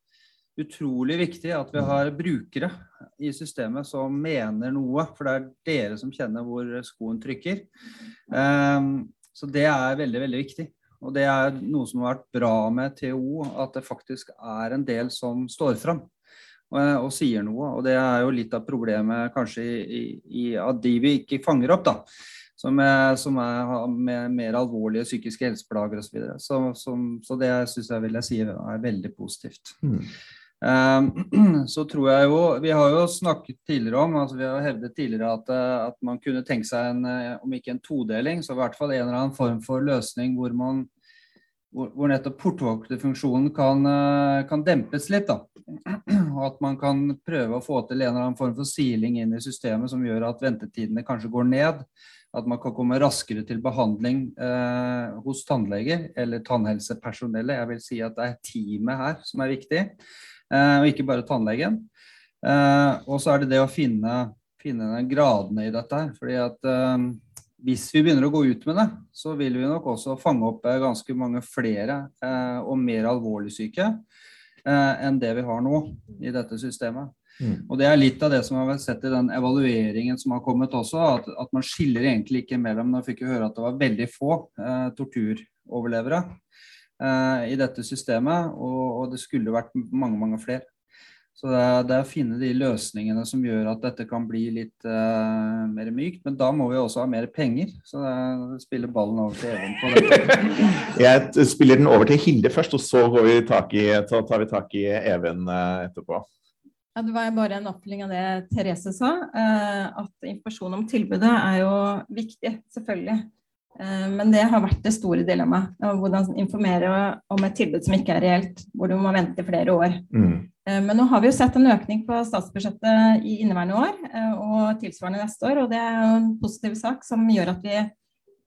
utrolig viktig at vi har brukere i systemet som mener noe. For det er dere som kjenner hvor skoen trykker. Um, så det er veldig, veldig viktig. Og det er noe som har vært bra med TO, at det faktisk er en del som står fram og, og, sier noe. Og det er jo litt av problemet kanskje i, i, at de vi ikke fanger opp, da. Som er, som er med mer alvorlige psykiske helseplager osv. Så, videre. så, så, så det syns jeg vil jeg si er veldig positivt. Mm. Um, så tror jeg jo Vi har jo snakket tidligere om altså vi har hevdet tidligere at, at man kunne tenke seg en, om ikke en todeling, så i hvert fall en eller annen form for løsning hvor man hvor, hvor nettopp portvokterfunksjonen kan, eh, kan, dempes litt. da. Og at man kan prøve å få til en eller annen form for siling inn i systemet som gjør at ventetidene kanskje går ned. At man kan komme raskere til behandling eh, hos tannleger eller tannhelsepersonellet. Jeg vil si at det er teamet her som er viktig, eh, og ikke bare tannlegen. Eh, og så er det det å finne, finne gradene i dette her. fordi at eh, hvis vi begynner å gå ut med det, så vil vi nok også fange opp eh, ganske mange flere eh, og mer alvorlig syke eh, enn det vi har nå i dette systemet. Mm. Og Det er litt av det som har vært sett i den evalueringen som har kommet også, at, at man skiller egentlig ikke mellom Nå fikk vi høre at det var veldig få eh, torturoverlevere eh, i dette systemet, og, og det skulle vært mange, mange flere. Så det er, det er, å finne de løsningene som gjør at dette kan bli litt uh, mer mykt. Men da må vi også ha mer penger. Så det spiller ballen over til Even på dette. Jeg spiller den over til Hilde først, og så vi i, tar vi tak i Even uh, etterpå. Ja, det var bare en oppfølging av det Therese sa. Uh, at informasjon om tilbudet er jo viktig, selvfølgelig. Men det har vært det store dilemmaet. Hvordan informere om et tilbud som ikke er reelt, hvor du må vente flere år. Mm. Eh, men nå har vi jo sett en økning på statsbudsjettet i inneværende år eh, og tilsvarende neste år. Og det er jo en positiv sak som gjør at vi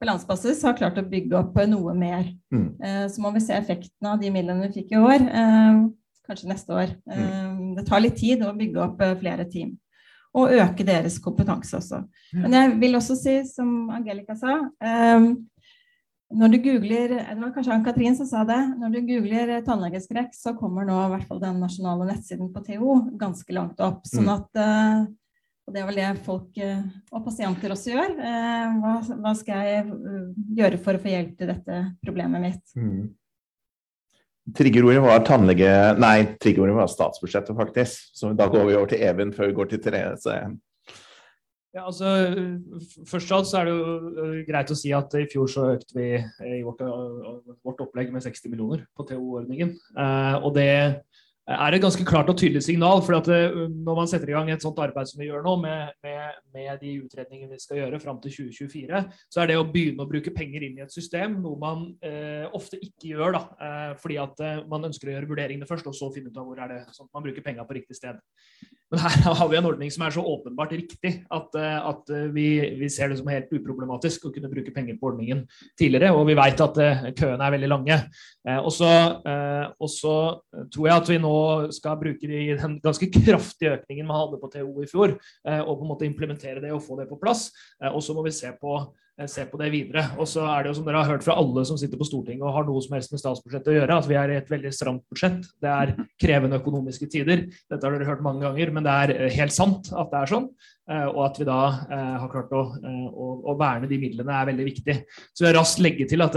på landsbasis har klart å bygge opp noe mer. Mm. Eh, så må vi se effekten av de midlene vi fikk i år, kanskje neste år. Mm. Det tar litt tid å bygge opp flere team. Og øke deres kompetanse også. Men jeg vil også si, som Angelica sa, når du googler det var kanskje Ann-Katrin som sa det, når du googler tannlegeskrekk, så kommer nå i hvert fall den nasjonale nettsiden på TO ganske langt opp. sånn mm. at uh, og det er vel det folk eh, og pasienter også gjør. Eh, hva, skal jeg gjøre for å få hjelp til dette problemet mitt? Mm. Triggerordet var tannlege... Nei, triggerordet var statsbudsjettet, faktisk. Så da går vi over til Even før vi går til Therese. Ja, altså, først og fremst er det jo øh, greit å si at i fjor så økte vi i vårt, øh, vårt opplegg med 60 millioner på TO-ordningen. Eh, og det er et ganske klart og tydelig signal. for eh, Når man setter i gang et sånt arbeid som vi gjør nå, med, med, med de utredningene vi skal gjøre fram til 2024, så er det å begynne å bruke penger inn i et system noe man eh, ofte ikke gjør. da, eh, Fordi at eh, man ønsker å gjøre vurderingene først, og så finne ut av hvor er det sånn at man bruker penga på riktig sted. Men her har vi en ordning som er så åpenbart riktig at, eh, at vi, vi, ser det som helt uproblematisk å kunne bruke penger på ordningen tidligere. Og vi vet at køene er veldig lange. Og så tror jeg at vi nå skal bruke den ganske kraftige økningen man hadde på TO i fjor, eh, og på en måte implementere det og få det på plass. Eh, og så må vi se på, eh, se på det videre. Og så er det jo som dere har hørt fra alle som sitter på Stortinget og har noe som helst med statsbudsjettet å gjøre, at vi er i et veldig stramt budsjett. Det er krevende økonomiske tider. Dette har dere hørt mange ganger, men det er helt sant at det er sånn. Og at vi da har klart å, å, å verne de midlene er veldig viktig. Så jeg raskt legge til at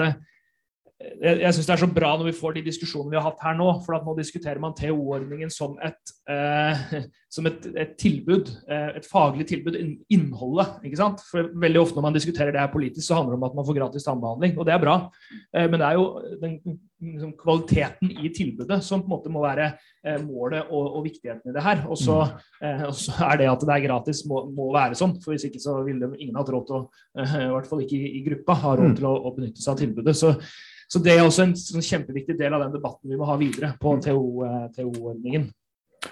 jeg, jeg syns det er så bra når vi får de diskusjonene vi har hatt her nå. For at nå diskuterer man TO-ordningen som et, eh, som et, et tilbud. Eh, et faglig tilbud. Innholdet. ikke sant? For Veldig ofte når man diskuterer det her politisk, så handler det om at man får gratis tannbehandling. Og det er bra. Eh, men det er jo den liksom, kvaliteten i tilbudet som på en måte må være eh, målet og, og, viktigheten i det her. Og så eh, er det at det er gratis, må, må, være sånn. For hvis ikke så ville ingen hatt råd til å, i hvert fall ikke i, i gruppa, ha råd mm. til å, å benytte seg av tilbudet. Så så det er også en sånn kjempeviktig del av den debatten vi må ha videre på TO-ordningen. Eh,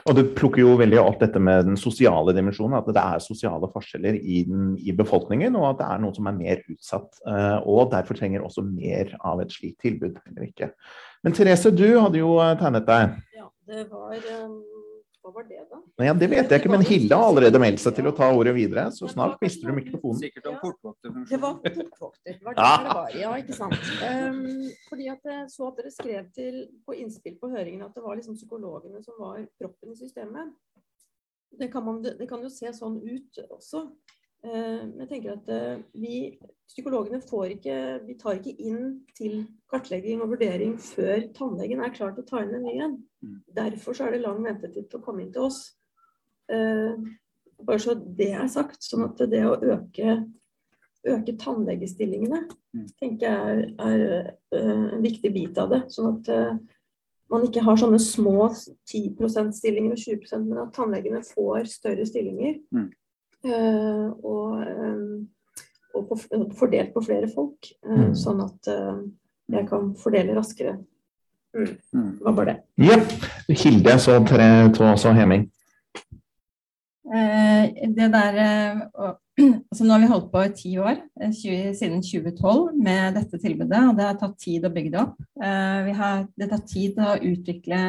og Du plukker jo veldig opp dette med den sosiale dimensjonen, at det er sosiale forskjeller i, den, i befolkningen, og at det er noen som er mer utsatt. Eh, og derfor trenger også mer av et slikt tilbud. eller ikke. Men Therese, du hadde jo eh, tegnet deg. Ja, det var um, hva var det, da? Nei, ja, det vet jeg ikke, men Hille har allerede meldt seg til å ta ordet videre. Så snart mister du mikrofonen. Sikkert om portvokter. Det var portvokter. Var det, det var. Ja, ikke sant. Um, fordi at jeg så at dere skrev til, på innspill på høringen at det var liksom psykologene som var proppen i systemet. Det kan, man, det kan jo se sånn ut også. Uh, jeg tenker at uh, vi psykologene får ikke, vi tar ikke inn til kartlegging og vurdering før tannlegen er klar til å ta inn en ny en. Derfor så er det lang ventetid til å komme inn til oss. Eh, bare så det er sagt. Sånn at det å øke, øke tannlegestillingene mm. tenker jeg er, er uh, en viktig bit av det. Sånn at eh, man ikke har sånne små 10 %-stillinger og 20% men at tannlegene får større stillinger. Mm. og, og på, fordelt på flere folk. Mm. Sånn at jeg kan fordele raskere. Det var bare det. Jepp. Hilde, så tre, to, så Heming. Eh, det der eh, altså Nå har vi holdt på i ti år, 20, eh, siden 2012, med dette tilbudet. Og det har tatt tid å bygge det opp. Eh, har, det tar tid å utvikle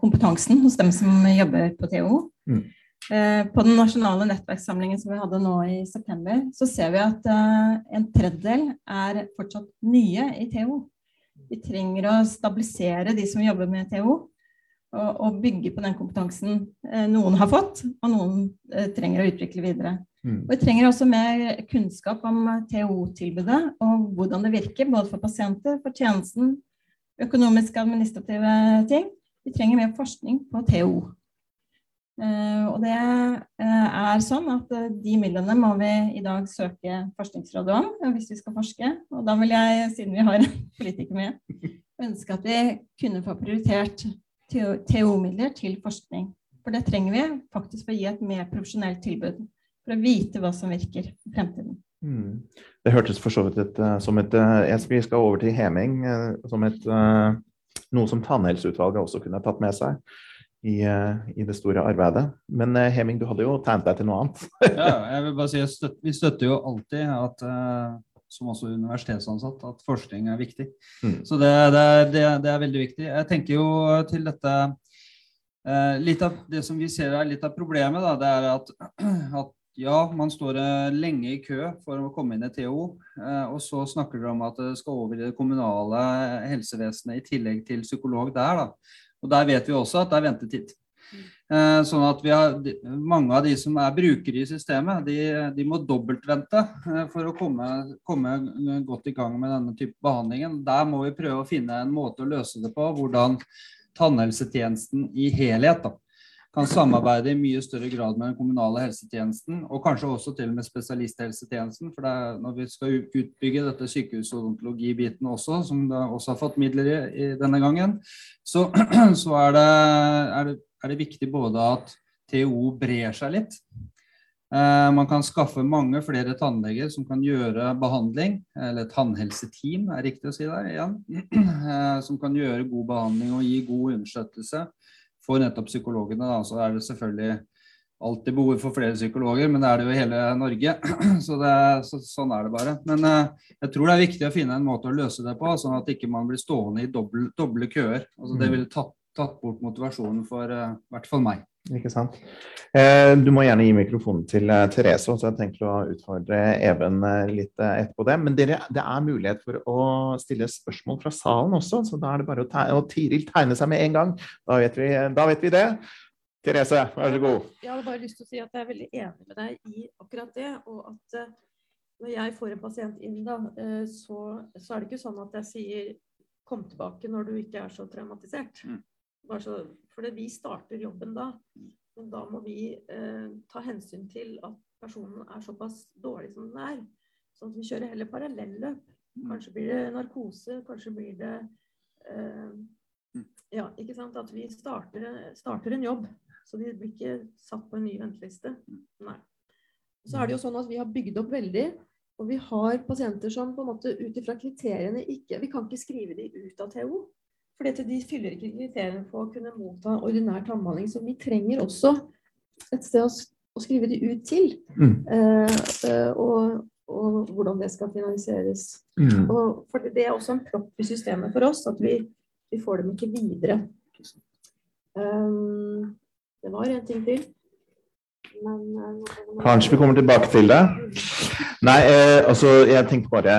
kompetansen hos dem som jobber på TO. Mm. Eh, på den nasjonale nettverkssamlingen som vi hadde nå i september, så ser vi at en tredjedel er fortsatt nye i TO. Vi trenger å stabilisere de som jobber med TO, og, og bygge på den kompetansen eh, noen har fått, og noen eh, trenger å utvikle videre. Mm. Og vi trenger også mer kunnskap om TO-tilbudet og hvordan det virker, både for pasienter, for tjenesten, økonomiske, administrative ting. Vi trenger mer forskning på TO. Uh, og det uh, er sånn at uh, de midlene må vi i dag søke Forskningsrådet om hvis vi skal forske. Og da vil jeg, siden vi har politiker med, ønske at vi kunne få prioritert TO-midler til forskning. For det trenger vi faktisk for å gi et mer profesjonelt tilbud. For å vite hva som virker i fremtiden. Mm. Det hørtes for så vidt ut som et Vi skal over til heming. Som et, noe som Tannhelseutvalget også kunne tatt med seg i, eh, i, det store arbeidet. Men eh, Heming, du hadde jo tegnet deg til noe annet. ja, jeg vil bare si støt, Vi støtter jo alltid at eh, som også universitetsansatt, at forskning er viktig. Mm. Så det, det, det, det, er veldig viktig. Jeg tenker jo til dette Litt av det som vi ser er litt av problemet, da, det er at, at ja, man står lenge i kø for å komme inn i TO. Og så snakker dere om at det skal over i det kommunale helsevesenet i tillegg til psykolog der. da. Og Der vet vi også at det er ventetid. Eh, sånn at har, Mange av de som er brukere i systemet, de, de må dobbeltvente eh, for å komme, komme, godt i gang med denne type behandlingen. Der må vi prøve å finne en måte å løse det på. Hvordan tannhelsetjenesten i helhet da, kan samarbeide i mye større grad med den kommunale helsetjenesten, og kanskje også til og med spesialisthelsetjenesten. For er, når vi skal utbygge dette sykehusodontologibiten også, som det også har fått midler i, i denne gangen, så, så er, det, er, det, er, det, viktig både at TO brer seg litt. Eh, man kan skaffe mange flere tannleger som kan gjøre behandling, eller tannhelseteam er riktig å si der igjen, eh, som kan gjøre god behandling og gi god understøttelse for nettopp psykologene. Da. Så er det selvfølgelig alltid behov for flere psykologer, men det er det jo i hele Norge. Så, det, så sånn er det bare. Men uh, jeg tror det er viktig å finne en måte å løse det på, sånn at ikke man blir stående i doble, doble køer. Altså, det mm. ville tatt, tatt, bort motivasjonen for uh, i hvert fall meg. Ikke sant. Eh, du må gjerne gi mikrofonen til uh, Therese, så jeg tenker å utfordre Even litt etterpå det. Men dere, det er mulighet for å stille spørsmål fra salen også, så da er det bare å, tegne, og Tiril tegne seg med en gang. Da vet vi, da vet vi det. Therese, vær så god. Jeg hadde bare lyst til å si at jeg er veldig enig med deg i akkurat det. Og at uh, når jeg får en pasient inn, da, uh, så, så, er det ikke sånn at jeg sier 'kom tilbake når du ikke er så traumatisert'. Mm. Så, for vi starter jobben da. Men da må vi eh, ta hensyn til at personen er såpass dårlig som den er. Sånn at vi kjører heller parallelløp. Mm. Kanskje blir det narkose, kanskje blir det eh, Ja, ikke sant. At vi starter, starter en jobb. Så de blir ikke satt på en ny venteliste. Nei. Så er det jo sånn at vi har bygd opp veldig. Og vi har pasienter som på en måte ut ifra kriteriene ikke Vi kan ikke skrive de ut av TO. For de fyller ikke kriteriene for å kunne motta ordinær tannbehandling. Så vi trenger også et sted å, å skrive de ut til. Mm. Eh, eh og, og, hvordan det skal finansieres. Mm. Og for det er også en propp i systemet for oss at vi, vi får dem ikke videre. Um, det var en ting til. Men, uh, Kanskje vi kommer tilbake til det. Nei, eh, altså jeg tenkte bare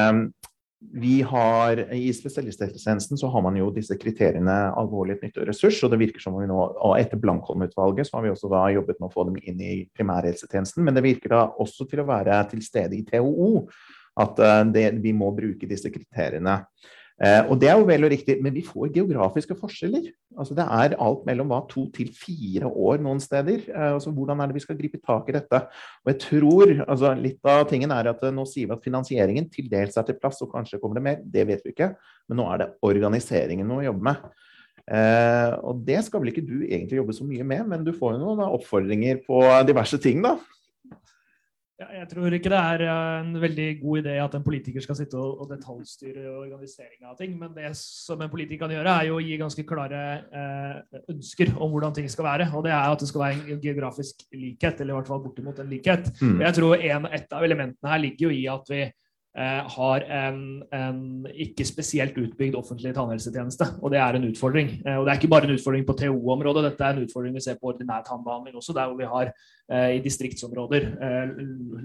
vi har, I spesialisthelsetjenesten har man jo disse kriteriene alvorlig nytte og ressurs. og det virker som vi nå, og Etter Blankholm-utvalget så har vi også da jobbet med å få dem inn i primærhelsetjenesten. Men det virker da også til å være til stede i TOO at uh, det, vi må bruke disse kriteriene. Eh, og Det er jo vel og riktig, men vi får geografiske forskjeller. Altså Det er alt mellom hva, to til fire år noen steder. Eh, altså Hvordan er det vi skal gripe tak i dette? Og jeg tror, altså Litt av tingen er at eh, nå sier vi at finansieringen til dels er til plass, og kanskje kommer det mer. Det vet vi ikke. Men nå er det organiseringen vi må jobbe med. Eh, og det skal vel ikke du egentlig jobbe så mye med, men du får jo noen oppfordringer på diverse ting, da. Jeg tror ikke det er en veldig god idé at en politiker skal sitte og, detaljstyre organiseringa av ting. Men det som en politiker kan gjøre, er jo å gi ganske klare eh, ønsker om hvordan ting skal være. Og det er at det skal være en geografisk likhet, eller i hvert fall bortimot en likhet. Mm. Jeg tror en, Et av elementene her ligger jo i at vi Eh, har en, en, ikke spesielt utbygd offentlig tannhelsetjeneste. Og det er en utfordring. Eh, og det er ikke bare en utfordring på TO-området, dette er en utfordring vi ser på ordinær tannbehandling også, der hvor vi har eh, i distriktsområder eh,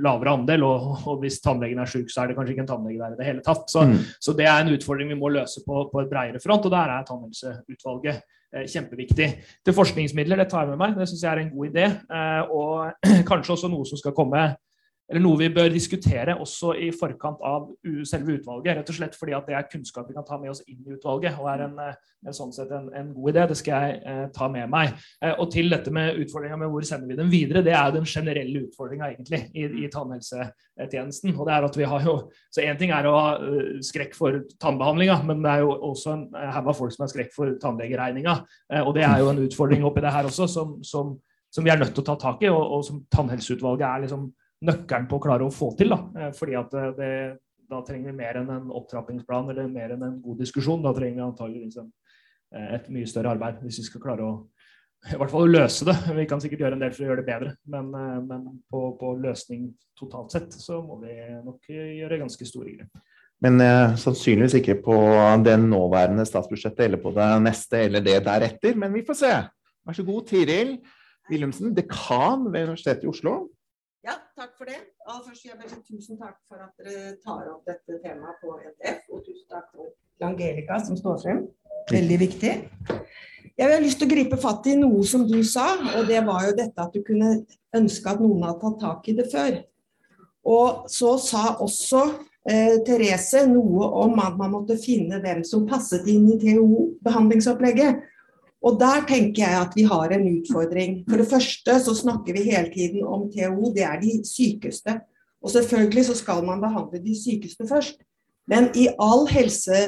lavere andel. Og, og, hvis tannlegen er syk, så er det kanskje ikke en tannlege der i det hele tatt. Så, mm. så det er en utfordring vi må løse på, på et bredere front, og der er tannhelseutvalget eh, kjempeviktig. Til forskningsmidler, det tar jeg med meg, det syns jeg er en god idé. Eh, og kanskje også noe som skal komme eller noe vi bør diskutere også i forkant av selve utvalget. Rett og slett fordi at det er kunnskap vi kan ta med oss inn i utvalget, og er en, eh, en sånn sett en, en, god idé. Det skal jeg eh, ta med meg. Eh, og til dette med utfordringa med hvor sender vi dem videre, det er den generelle utfordringa egentlig i, i tannhelsetjenesten. Og det er at vi har jo Så én ting er å ha uh, skrekk for tannbehandlinga, men det er jo også en haug av folk som har skrekk for tannlegeregninga. Eh, og det er jo en utfordring oppi det her også, som, som, som vi er nødt til å ta tak i, og, og som tannhelseutvalget er liksom nøkkelen på å klare å få til. Da. Eh, fordi at eh, det, da trenger vi mer enn en opptrappingsplan eller mer enn en god diskusjon. Da trenger vi antageligvis en, et mye større arbeid hvis vi skal klare å i hvert fall løse det. Vi kan sikkert gjøre en del for å gjøre det bedre, men, men på, på, løsning totalt sett så må vi nok gjøre ganske store grep. Men eh, sannsynligvis ikke på det nåværende statsbudsjettet eller på det neste eller det deretter. Men vi får se. Vær så god, Tiril Wilhelmsen, dekan ved Universitetet i Oslo. Ja, takk for det. Aller først vil jeg bare tusen takk for at dere tar opp dette temaet på NTF. Og tusen takk til Angelica som står frem. Veldig viktig. Jeg har lyst til å gripe fatt i noe som du sa, og det var jo dette at du kunne ønske at noen hadde tatt tak i det før. Og så sa også eh, Therese noe om at man måtte finne hvem som passet inn i TO-behandlingsopplegget. Og der tenker jeg at vi har en utfordring. For det første så snakker vi hele tiden om TO, det er de sykeste. Og selvfølgelig så skal man behandle de sykeste først. Men i all, helse,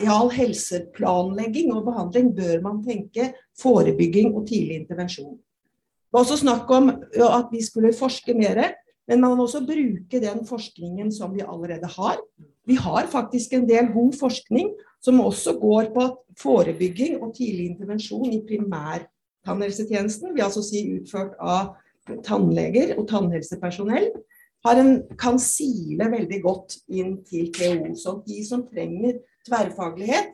i all helseplanlegging og behandling bør man tenke forebygging og tidlig intervensjon. Det var også snakk om at vi skulle forske mer, men man må også bruke den forskningen som vi allerede har. Vi har faktisk en del god forskning som også går på forebygging og tidlig intervensjon i primærtannhelsetjenesten, vil altså si utført av tannleger og tannhelsepersonell, en, kan sile veldig godt inn til TO. Så de som trenger tverrfaglighet,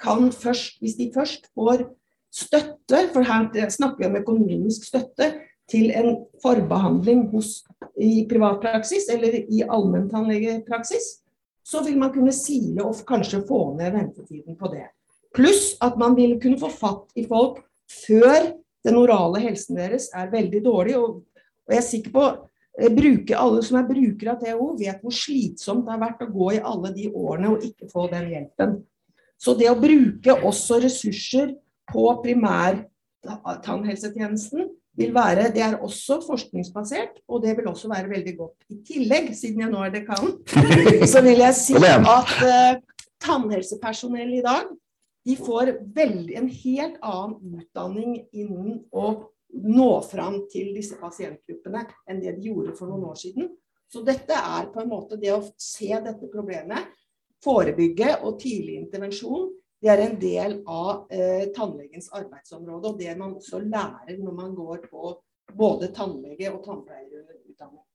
kan først, hvis de først får støtte, for her snakker vi om økonomisk støtte, til en forbehandling hos, i privatpraksis eller i allmenntannlegepraksis, så vil man kunne sile og kanskje få ned ventetiden på det. Pluss at man vil kunne få fatt i folk før den orale helsen deres er veldig dårlig. Og, og jeg er sikker på eh, bruke, alle som er brukere av THO, vet hvor slitsomt det har vært å gå i alle de årene og ikke få den hjelpen. Så det å bruke også ressurser på primærtannhelsetjenesten vil være, det er også forskningsbasert, og det vil også være veldig godt. I tillegg, siden jeg nå er dekan, så vil jeg si at uh, tannhelsepersonell i dag de får veldig, en helt annen utdanning innen å nå fram til disse pasientgruppene enn det de gjorde for noen år siden. Så dette er på en måte det å se dette problemet, forebygge og tidlig intervensjon det er en del av eh, tannlegens arbeidsområde, og det man også lærer når man går på både tannlege- og tannpleierutdanning.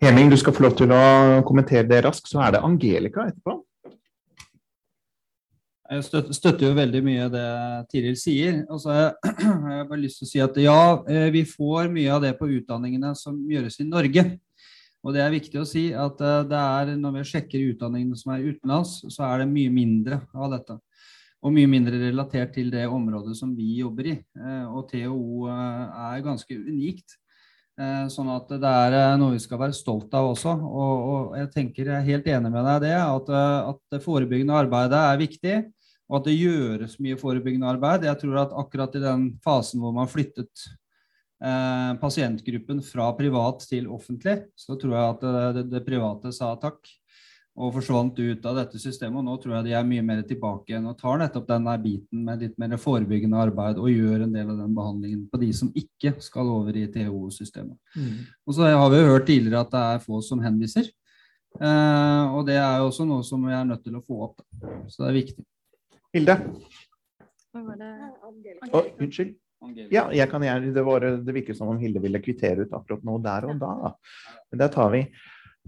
Heming, du skal få lov til å kommentere det raskt. Så er det Angelica etterpå. Jeg støtter, støtter jo veldig mye det Tiril sier. Og så har jeg bare lyst til å si at ja, eh, vi får mye av det på utdanningene som gjøres i Norge. Og det er viktig å si at eh, det er, når vi sjekker utdanningene som er utenlands, så er det mye mindre av dette. Og mye mindre relatert til det området som vi jobber i. Eh, og THO eh, er ganske unikt. Sånn at det er noe vi skal være stolt av også. Og, og jeg tenker jeg er helt enig med deg i det, at, at det forebyggende arbeidet er viktig. Og at det gjøres mye forebyggende arbeid. Jeg tror at akkurat i den fasen hvor man flyttet eh, pasientgruppen fra privat til offentlig, så tror jeg at det, det, det, private sa takk og forsvant ut av dette systemet. og Nå tror jeg de er mye mer tilbake igjen og tar nettopp den biten med litt mer forebyggende arbeid og gjør en del av den behandlingen på de som ikke skal over i THO-systemet. Mm. Og så har vi jo hørt tidligere at det er få som henviser. Eh, og det er jo også noe som vi er nødt til å få opp. Da. Så det er viktig. Hilde? Hva var det? Oh, unnskyld. Ja, jeg kan gjerne, det, var, det virker som om Hilde ville kvittere ut akkurat nå der og da. Men det tar vi.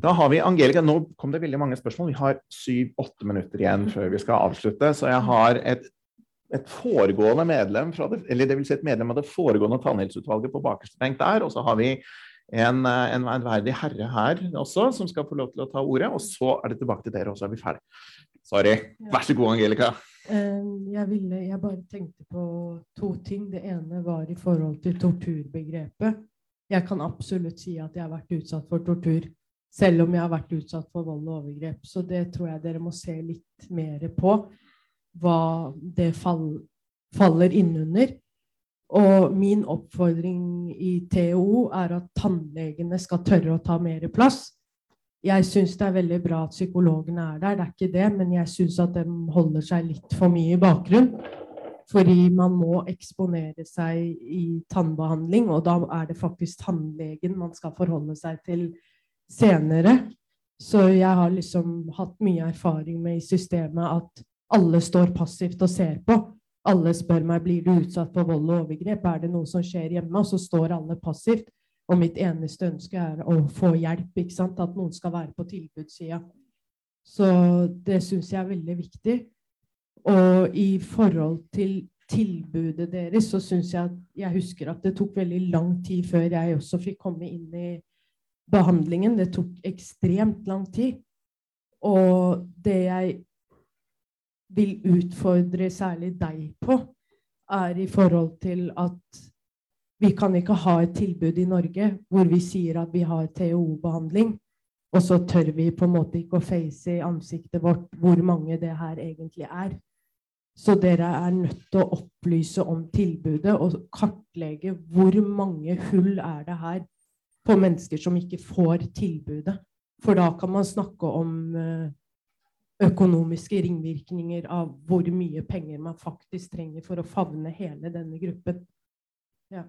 Da har vi Angelica. Nå kom det veldig mange spørsmål. Vi har syv-åtte minutter igjen før vi skal avslutte. Så jeg har et, et foregående medlem det, eller det vil si et medlem av det foregående tannhelseutvalget på bakerste benk der. Og så har vi en, en verdig herre her også som skal få lov til å ta ordet. Og så er det tilbake til dere, og så er vi ferdig. Sorry. Vær så god, Angelica. Eh, jeg, ville, jeg bare tenkte på to ting. Det ene var i forhold til torturbegrepet. Jeg kan absolutt si at jeg har vært utsatt for tortur, selv om jeg har vært utsatt for vold og overgrep. Så det tror jeg dere må se litt mer på, hva det fall, faller innunder. Og min oppfordring i TO er at tannlegene skal tørre å ta mer plass. Jeg syns det er veldig bra at psykologene er der, det er ikke det, men jeg syns at de holder seg litt for mye i bakgrunn. Fordi man må eksponere seg i tannbehandling, og da er det faktisk tannlegen man skal forholde seg til senere. Så jeg har liksom hatt mye erfaring med i systemet at alle står passivt og ser på. Alle spør meg blir du utsatt for vold og overgrep, er det noe som skjer hjemme? Og så står alle passivt. Og mitt eneste ønske er å få hjelp, ikke sant? at noen skal være på tilbudssida. Så det syns jeg er veldig viktig. Og i forhold til tilbudet deres, så syns jeg at jeg husker at det tok veldig lang tid før jeg også fikk komme inn i behandlingen. Det tok ekstremt lang tid. Og det jeg vil utfordre særlig deg på, er i forhold til at vi kan ikke ha et tilbud i Norge hvor vi sier at vi har THO-behandling, og så tør vi på en måte ikke å face i ansiktet vårt hvor mange det her egentlig er. Så dere er nødt til å opplyse om tilbudet og kartlegge hvor mange hull er det her på mennesker som ikke får tilbudet. For da kan man snakke om eh, økonomiske ringvirkninger av hvor mye penger man faktisk trenger for å favne hele denne gruppen. Ja,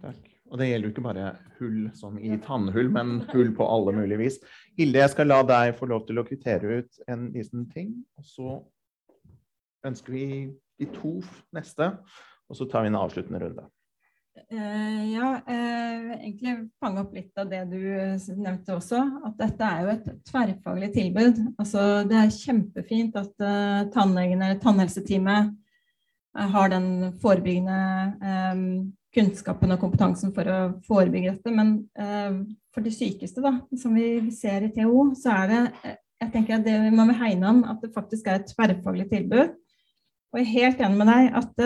takk. Og det gjelder jo ikke bare hull som i tannhull, men hull på alle mulige vis. Hilde, jeg skal la deg få lov til å kvittere ut en liten ting. Og så ønsker vi de to neste, og så tar vi en avsluttende runde. Uh, ja, uh, egentlig fange opp litt av det du nevnte også. At dette er jo et tverrfaglig tilbud. Altså, det er kjempefint at uh, tannlegen eller tannhelseteamet har den forebyggende um, kunnskapen og kompetansen for å forebygge dette. Men uh, for de sykeste, da, som vi ser i TO, så er det jeg tenker at det man vil hegne om at det faktisk er et tverrfaglig tilbud. Og jeg er helt enig med deg at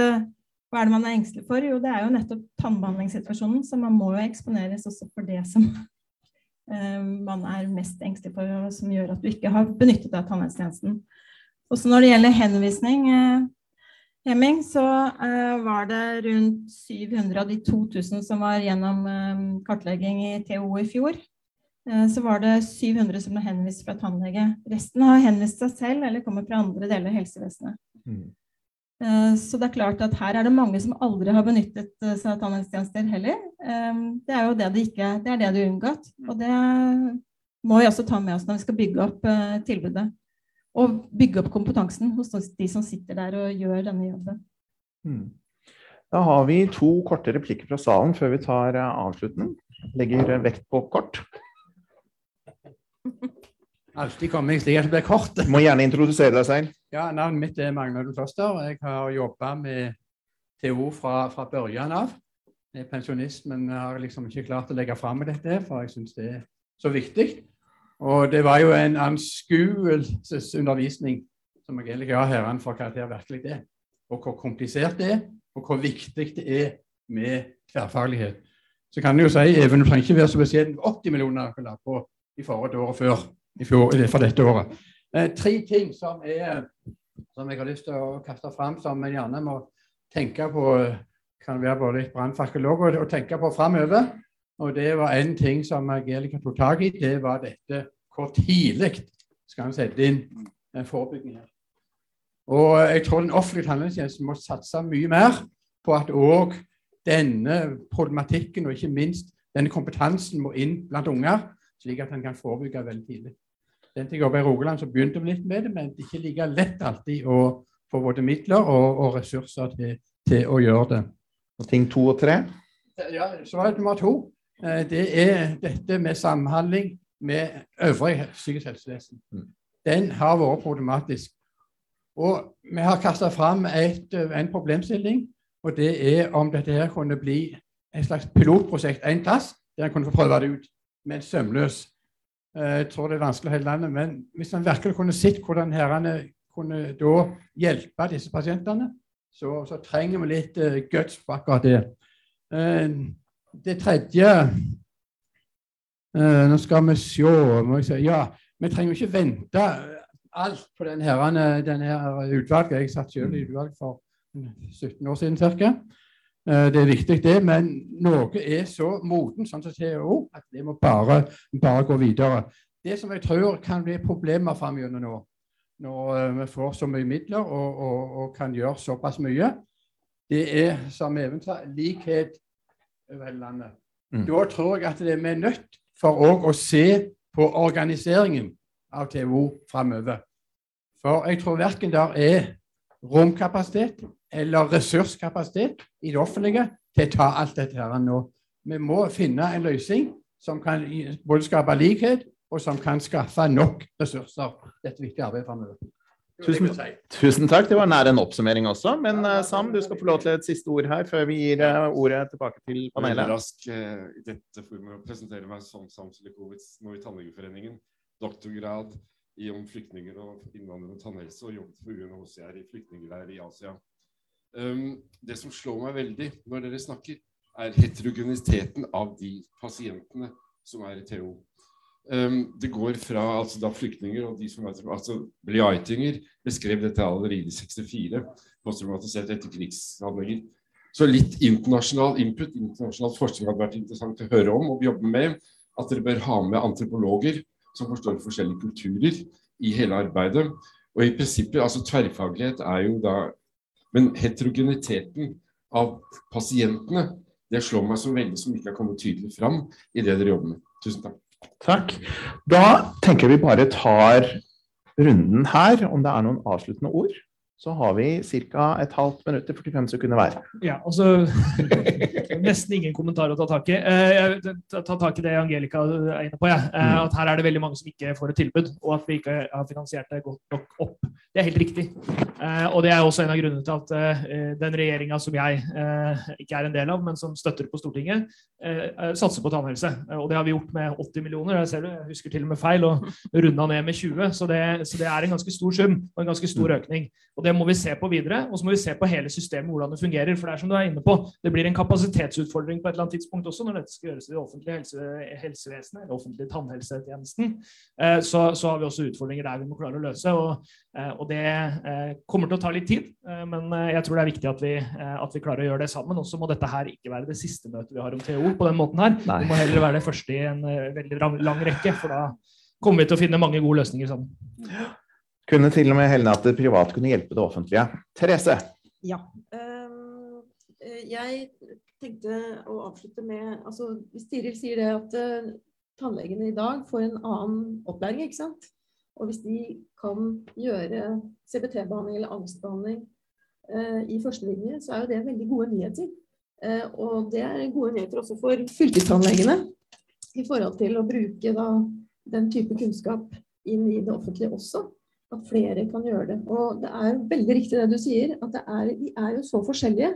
hva er det man er engstelig for? Jo, det er jo nettopp tannbehandlingssituasjonen, så man må jo eksponeres også for det som uh, man er mest engstelig for, og som gjør at du ikke har benyttet deg av tannhelsetjenesten. Også når det gjelder henvisning, uh, Hemming, så uh, var det rundt 700 av de 2000 som var gjennom kartlegging i TO i fjor. Så var det 700 som ble henvist fra tannlege. Resten har henvist seg selv eller kommer fra andre deler av helsevesenet. Mm. Eh, så det er klart at her er det mange som aldri har benyttet eh, seg av tannhelsetjenester heller. Eh, det er jo det de ikke Det er det de har unngått. Og det må vi også ta med oss når vi skal bygge opp tilbudet. Og bygge opp kompetansen hos de som sitter der og gjør denne jobben. Hmm. Da har vi to korte replikker fra salen før vi tar avslutning. Legger vekt på kort. Alltid komme slik at det blir kort. Må gjerne introdusere deg selv. Ja, Navnet mitt er Magne Foster. Jeg har jobba med TO fra, fra børjan av. Jeg er pensjonist, men har liksom ikke klart å legge fram med dette, for jeg syns det er så viktig. Og det var jo en anskuelsesundervisning som jeg egentlig ga herrene for hva det virkelig er. Og hvor komplisert det er, og hvor viktig det er med tverrfaglighet. Så kan en jo si Even, du trenger ikke være så beskjeden 80 millioner jeg la på i forhold til året før i fjor, for dette året. Eh, tre ting som, er, som jeg har lyst til å kaste fram, som en gjerne må tenke på kan være både litt brannfakkel og tenke på framover. Og det var en ting som Angelica tok tak i, det var dette hvor tidlig skal en sette inn en forebygging her. Og jeg tror den offentlige tannhelsetjenesten må satse mye mer på at òg denne problematikken og ikke minst denne kompetansen må inn blant unger, slik at en kan forebygge veldig tidlig den å jobbe i Rogaland, så begynte vi litt med det, men det er ikke like lett alltid å få både midler og, og ressurser til, til, å gjøre det. Og ting to og tre? Ja, så var det nummer to. Eh, det er dette med samhandling med øvrig psykisk helsevesen. Mm. Den har vært problematisk. Og vi har kasta fram et, en problemstilling, og det er om dette her kunne bli et slags pilotprosjekt en plass, der en kunne få prøve det ut med en sømløs Eh, jeg tror det er vanskelig hele landet, men hvis man virkelig kunne sett hvordan herrene kunne da hjelpe disse pasientene, så, så trenger vi litt guts på akkurat det. Det tredje uh, Nå skal vi se si, Ja, vi trenger jo ikke vente alt på denne, herrene, denne her utvalget. Jeg satt selv i utvalg for 17 år siden ca. Eh, det er viktig, det, men noe er så moden sånn som THO at det må bare, bare, gå videre. Det som jeg tror kan bli problemer framover nå, når eh, vi får så mye midler og, og, og, kan gjøre såpass mye, det er, som Even sa, likhet over hele landet. Mm. Da tror jeg at det er vi nødt for òg å se på organiseringen av TVO framover. For jeg tror verken der er romkapasitet eller ressurskapasitet i det offentlige til å ta alt dette her nå. Vi må finne en løsning som kan både skape likhet, og som kan skaffe nok ressurser til dette viktige arbeidet framover. Tusen, tusen, takk. Det var nær en oppsummering også. Men uh, Sam, du skal få lov til et siste ord her før vi gir uh, ordet tilbake til panelet. Jeg rask uh, i dette forumet å presentere meg som Sam Silikovits nå i Tannlegeforeningen. Doktorgrad i om flyktninger og innvandrere og tannhelse, og jobbet for UNHCR i flyktningleirer i Asia. Um, det som slår meg veldig når dere snakker, er heterogeniteten av de pasientene som er i TO. Um, det går fra altså da flyktninger og de som altså Bliaitinger beskrev dette allerede i 64, posttraumatisert etter krigshandlinger. Så litt internasjonal input, internasjonal forskning hadde vært interessant å høre om og jobbe med. At dere bør ha med antropologer som forstår forskjellige kulturer i hele arbeidet. Og i prinsippet, altså tverrfaglighet er jo da Men heterogeniteten av pasientene, det slår meg som veldig som ikke har kommet tydelig fram i det dere jobber med. Tusen takk. Takk. Da tenker vi bare tar runden her, om det er noen avsluttende ord. Så har vi ca. et halvt minutt til 45 sekunder hver. Ja, altså Nesten ingen kommentar å ta tak i. Jeg tar tak i det Angelica er inne på. Ja. Eh, mm. At her er det veldig mange som ikke får et tilbud, og at vi ikke har finansiert det godt nok opp. Det er helt riktig. Eh, og det er også en av grunnene til at eh, den regjeringa som jeg eh, ikke er en del av, men som støtter på Stortinget, eh, satser på tannhelse. Og det har vi gjort med 80 millioner. Jeg ser du, jeg husker til og med feil, og runda ned med 20. Så det, så det er en ganske stor sum og en ganske stor mm. økning. Og Det må vi se på videre, og så må vi se på hele systemet, hvordan det fungerer. For det er som du er inne på, det blir en kapasitetsutfordring på et eller annet tidspunkt også, når dette skal gjøres i det offentlige helse, helsevesenet, eller offentlige tannhelsetjenesten. Eh, så, så, har vi også utfordringer der vi må klare å løse. Og, eh, og det eh, kommer til å ta litt tid, men jeg tror det er viktig at vi, at vi klarer å gjøre det sammen. Og så må dette her ikke være det siste møtet vi har om TO på den måten her. Nei. Det må heller være det første i en veldig lang rekke, for da kommer vi til å finne mange gode løsninger sammen. Kunne til og med hende at det private kunne hjelpe det offentlige. Therese? Ja. Jeg tenkte å avslutte med altså, Hvis Tiril sier det at uh, tannlegene i dag får en annen opplæring, ikke sant? Og hvis de kan gjøre CBT-behandling eller angstbehandling eh, i førstelinje, så er jo det veldig gode nyheter. Eh, og det er gode nyheter også for fylkestannlegene i forhold til å bruke da, den type kunnskap inn i det offentlige også at flere kan gjøre det. Og det er veldig riktig det du sier, at er, de er jo så forskjellige.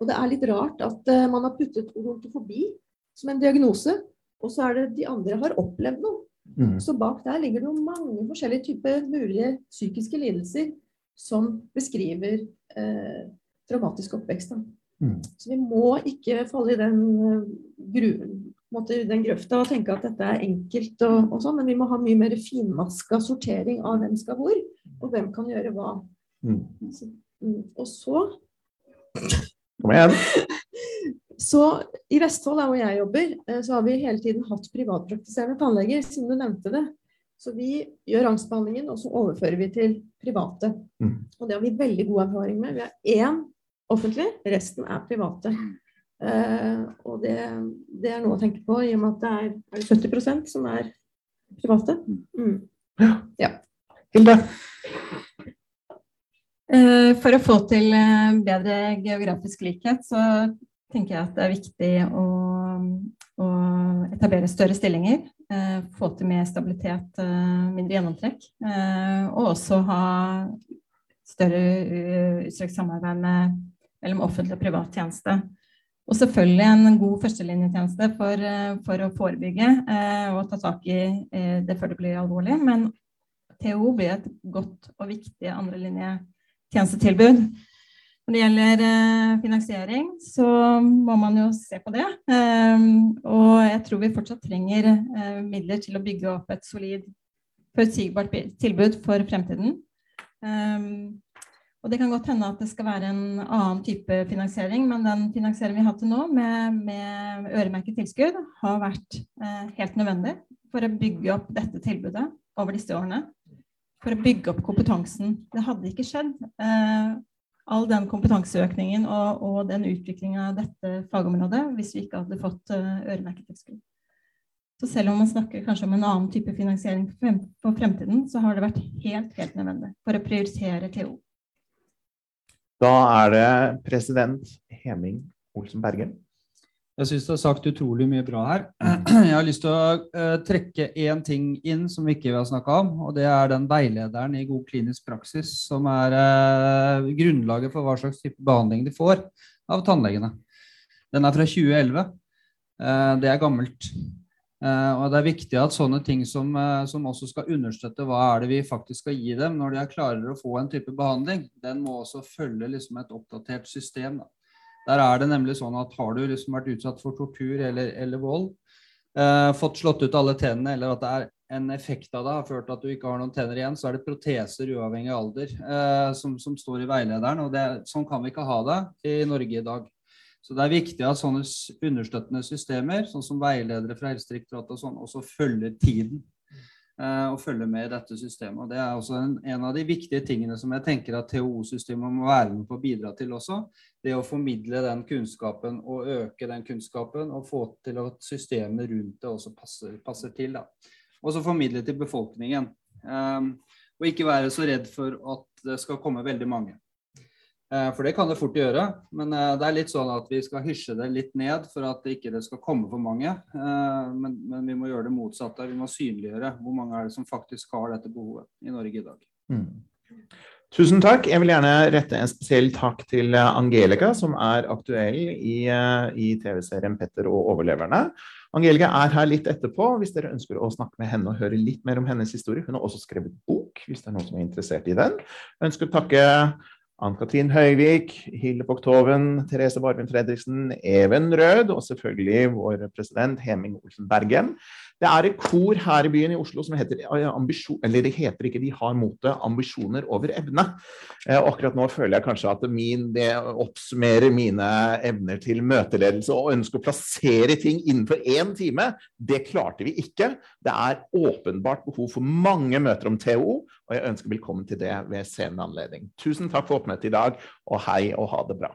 Og det er litt rart at uh, man har puttet odontofobi som en diagnose, og så er det de andre har opplevd noe. Mm. Så bak der ligger det jo mange forskjellige typer mulige psykiske lidelser som beskriver eh, traumatisk oppvekst. Mm. Så vi må ikke falle i den gru, måte, den grøfta og tenke at dette er enkelt og, og sånn, men vi må ha mye mer finmaska sortering av hvem skal hvor, og hvem kan gjøre hva. Mm. Så, mm, og så Kom igjen. Så I Vestfold, der hvor jeg jobber, eh, så har vi hele tiden hatt privatpraktiserende tannleger, siden du nevnte det. Så vi gjør angstbehandlingen, og så overfører vi til private. Mm. Og det har vi veldig god erfaring med. Vi har én offentlig, resten er private. Uh, og det, det, er noe å tenke på, i og med at det er, er det 70 som er private. Mm. Ja. Hilde? Uh, for å få til uh, bedre geografisk likhet, så tenker jeg at det er viktig å, å etablere større stillinger. få til mer stabilitet, mindre gjennomtrekk. og også ha større utstrakt samarbeid med, mellom offentlig og privat tjeneste. Og selvfølgelig en god førstelinjetjeneste for, eh, for å forebygge eh, og ta tak i eh, det før det blir alvorlig. Men TO blir et godt og viktig andrelinjetjenestetilbud. Når det gjelder eh, finansiering, så må man jo se på det. Eh, og jeg tror vi fortsatt trenger eh, midler til å bygge opp et solid, forutsigbart tilbud for fremtiden. Um, og det kan godt hende at det skal være en annen type finansiering, men den finansieringen vi har til nå, med, med øremerket tilskudd, har vært eh, helt nødvendig for å bygge opp dette tilbudet over disse årene. For å bygge opp kompetansen. Det hadde ikke skjedd. Eh, all den kompetanseøkningen og, og den utviklinga av dette fagområdet hvis vi ikke hadde fått uh, øremerket tilskudd. Så selv om man snakker kanskje om en annen type finansiering for fremtiden, så har det vært helt, helt nødvendig for å prioritere TO. Da er det president Heming Olsen Berge. Jeg syns det er sagt utrolig mye bra her. Jeg har lyst til å uh, trekke én ting inn som vi ikke har snakka om. og Det er den veilederen i god klinisk praksis som er uh, grunnlaget for hva slags type behandling de får av tannlegene. Den er fra 2011. Uh, eh, det er gammelt. Og Det er viktig at sånne ting som, som, også skal understøtte hva er det vi faktisk skal gi dem når de er klarer å få en type behandling, den må også følge liksom, et oppdatert system. Da. Der er det nemlig sånn at Har du liksom vært utsatt for tortur eller, eller vold, eh, fått slått ut alle tennene, eller at det er en effekt av det har ført til at du ikke har noen tenner igjen, så er det proteser uavhengig av alder eh, som, som, står i veilederen. og det, Sånn kan vi ikke ha det i Norge i dag. Så det er viktig at sånne understøttende systemer, sånn som veiledere fra Helsedirektoratet og sånn, også følger tiden. Eh, og følge med i dette systemet. Og Det er også en, en, av de viktige tingene som jeg tenker at THO-systemet må være med på å bidra til også. Det å formidle den kunnskapen og øke den kunnskapen og få til at systemene rundt det også passer, passer til. og så formidle til befolkningen. Um, og ikke være så redd for at det skal komme veldig mange. Uh, for det kan det fort gjøre, men uh, det er litt sånn at vi skal hysje det litt ned for at det ikke skal komme for mange. Uh, men, men, vi må gjøre det motsatte. Vi må synliggjøre hvor mange er det som faktisk har dette behovet i Norge i dag. Mm. Tusen takk. Jeg vil gjerne rette en spesiell takk til Angelica, som er aktuell i, i TV-serien 'Petter og overleverne'. Angelica er her litt etterpå hvis dere ønsker å snakke med henne og høre litt mer om hennes historie. Hun har også skrevet bok, hvis det er noen som er interessert i den. Jeg ønsker å takke Ann-Katrin Høyvik, Hilde Boktoven, Therese Barvin Fredriksen, Even Rød og selvfølgelig vår president Heming Olsen Bergen. Det er et kor her i byen i Oslo som heter ambisjon, eller det heter ikke, de har motet 'Ambisjoner over evne'. Eh, akkurat nå føler jeg kanskje at min, det oppsummerer mine evner til møteledelse og ønsker å plassere ting innenfor én time. Det klarte vi ikke. Det er åpenbart behov for mange møter om TO, og jeg ønsker velkommen til det ved senere anledning. Tusen takk for oppmøtet i dag, og hei og ha det bra.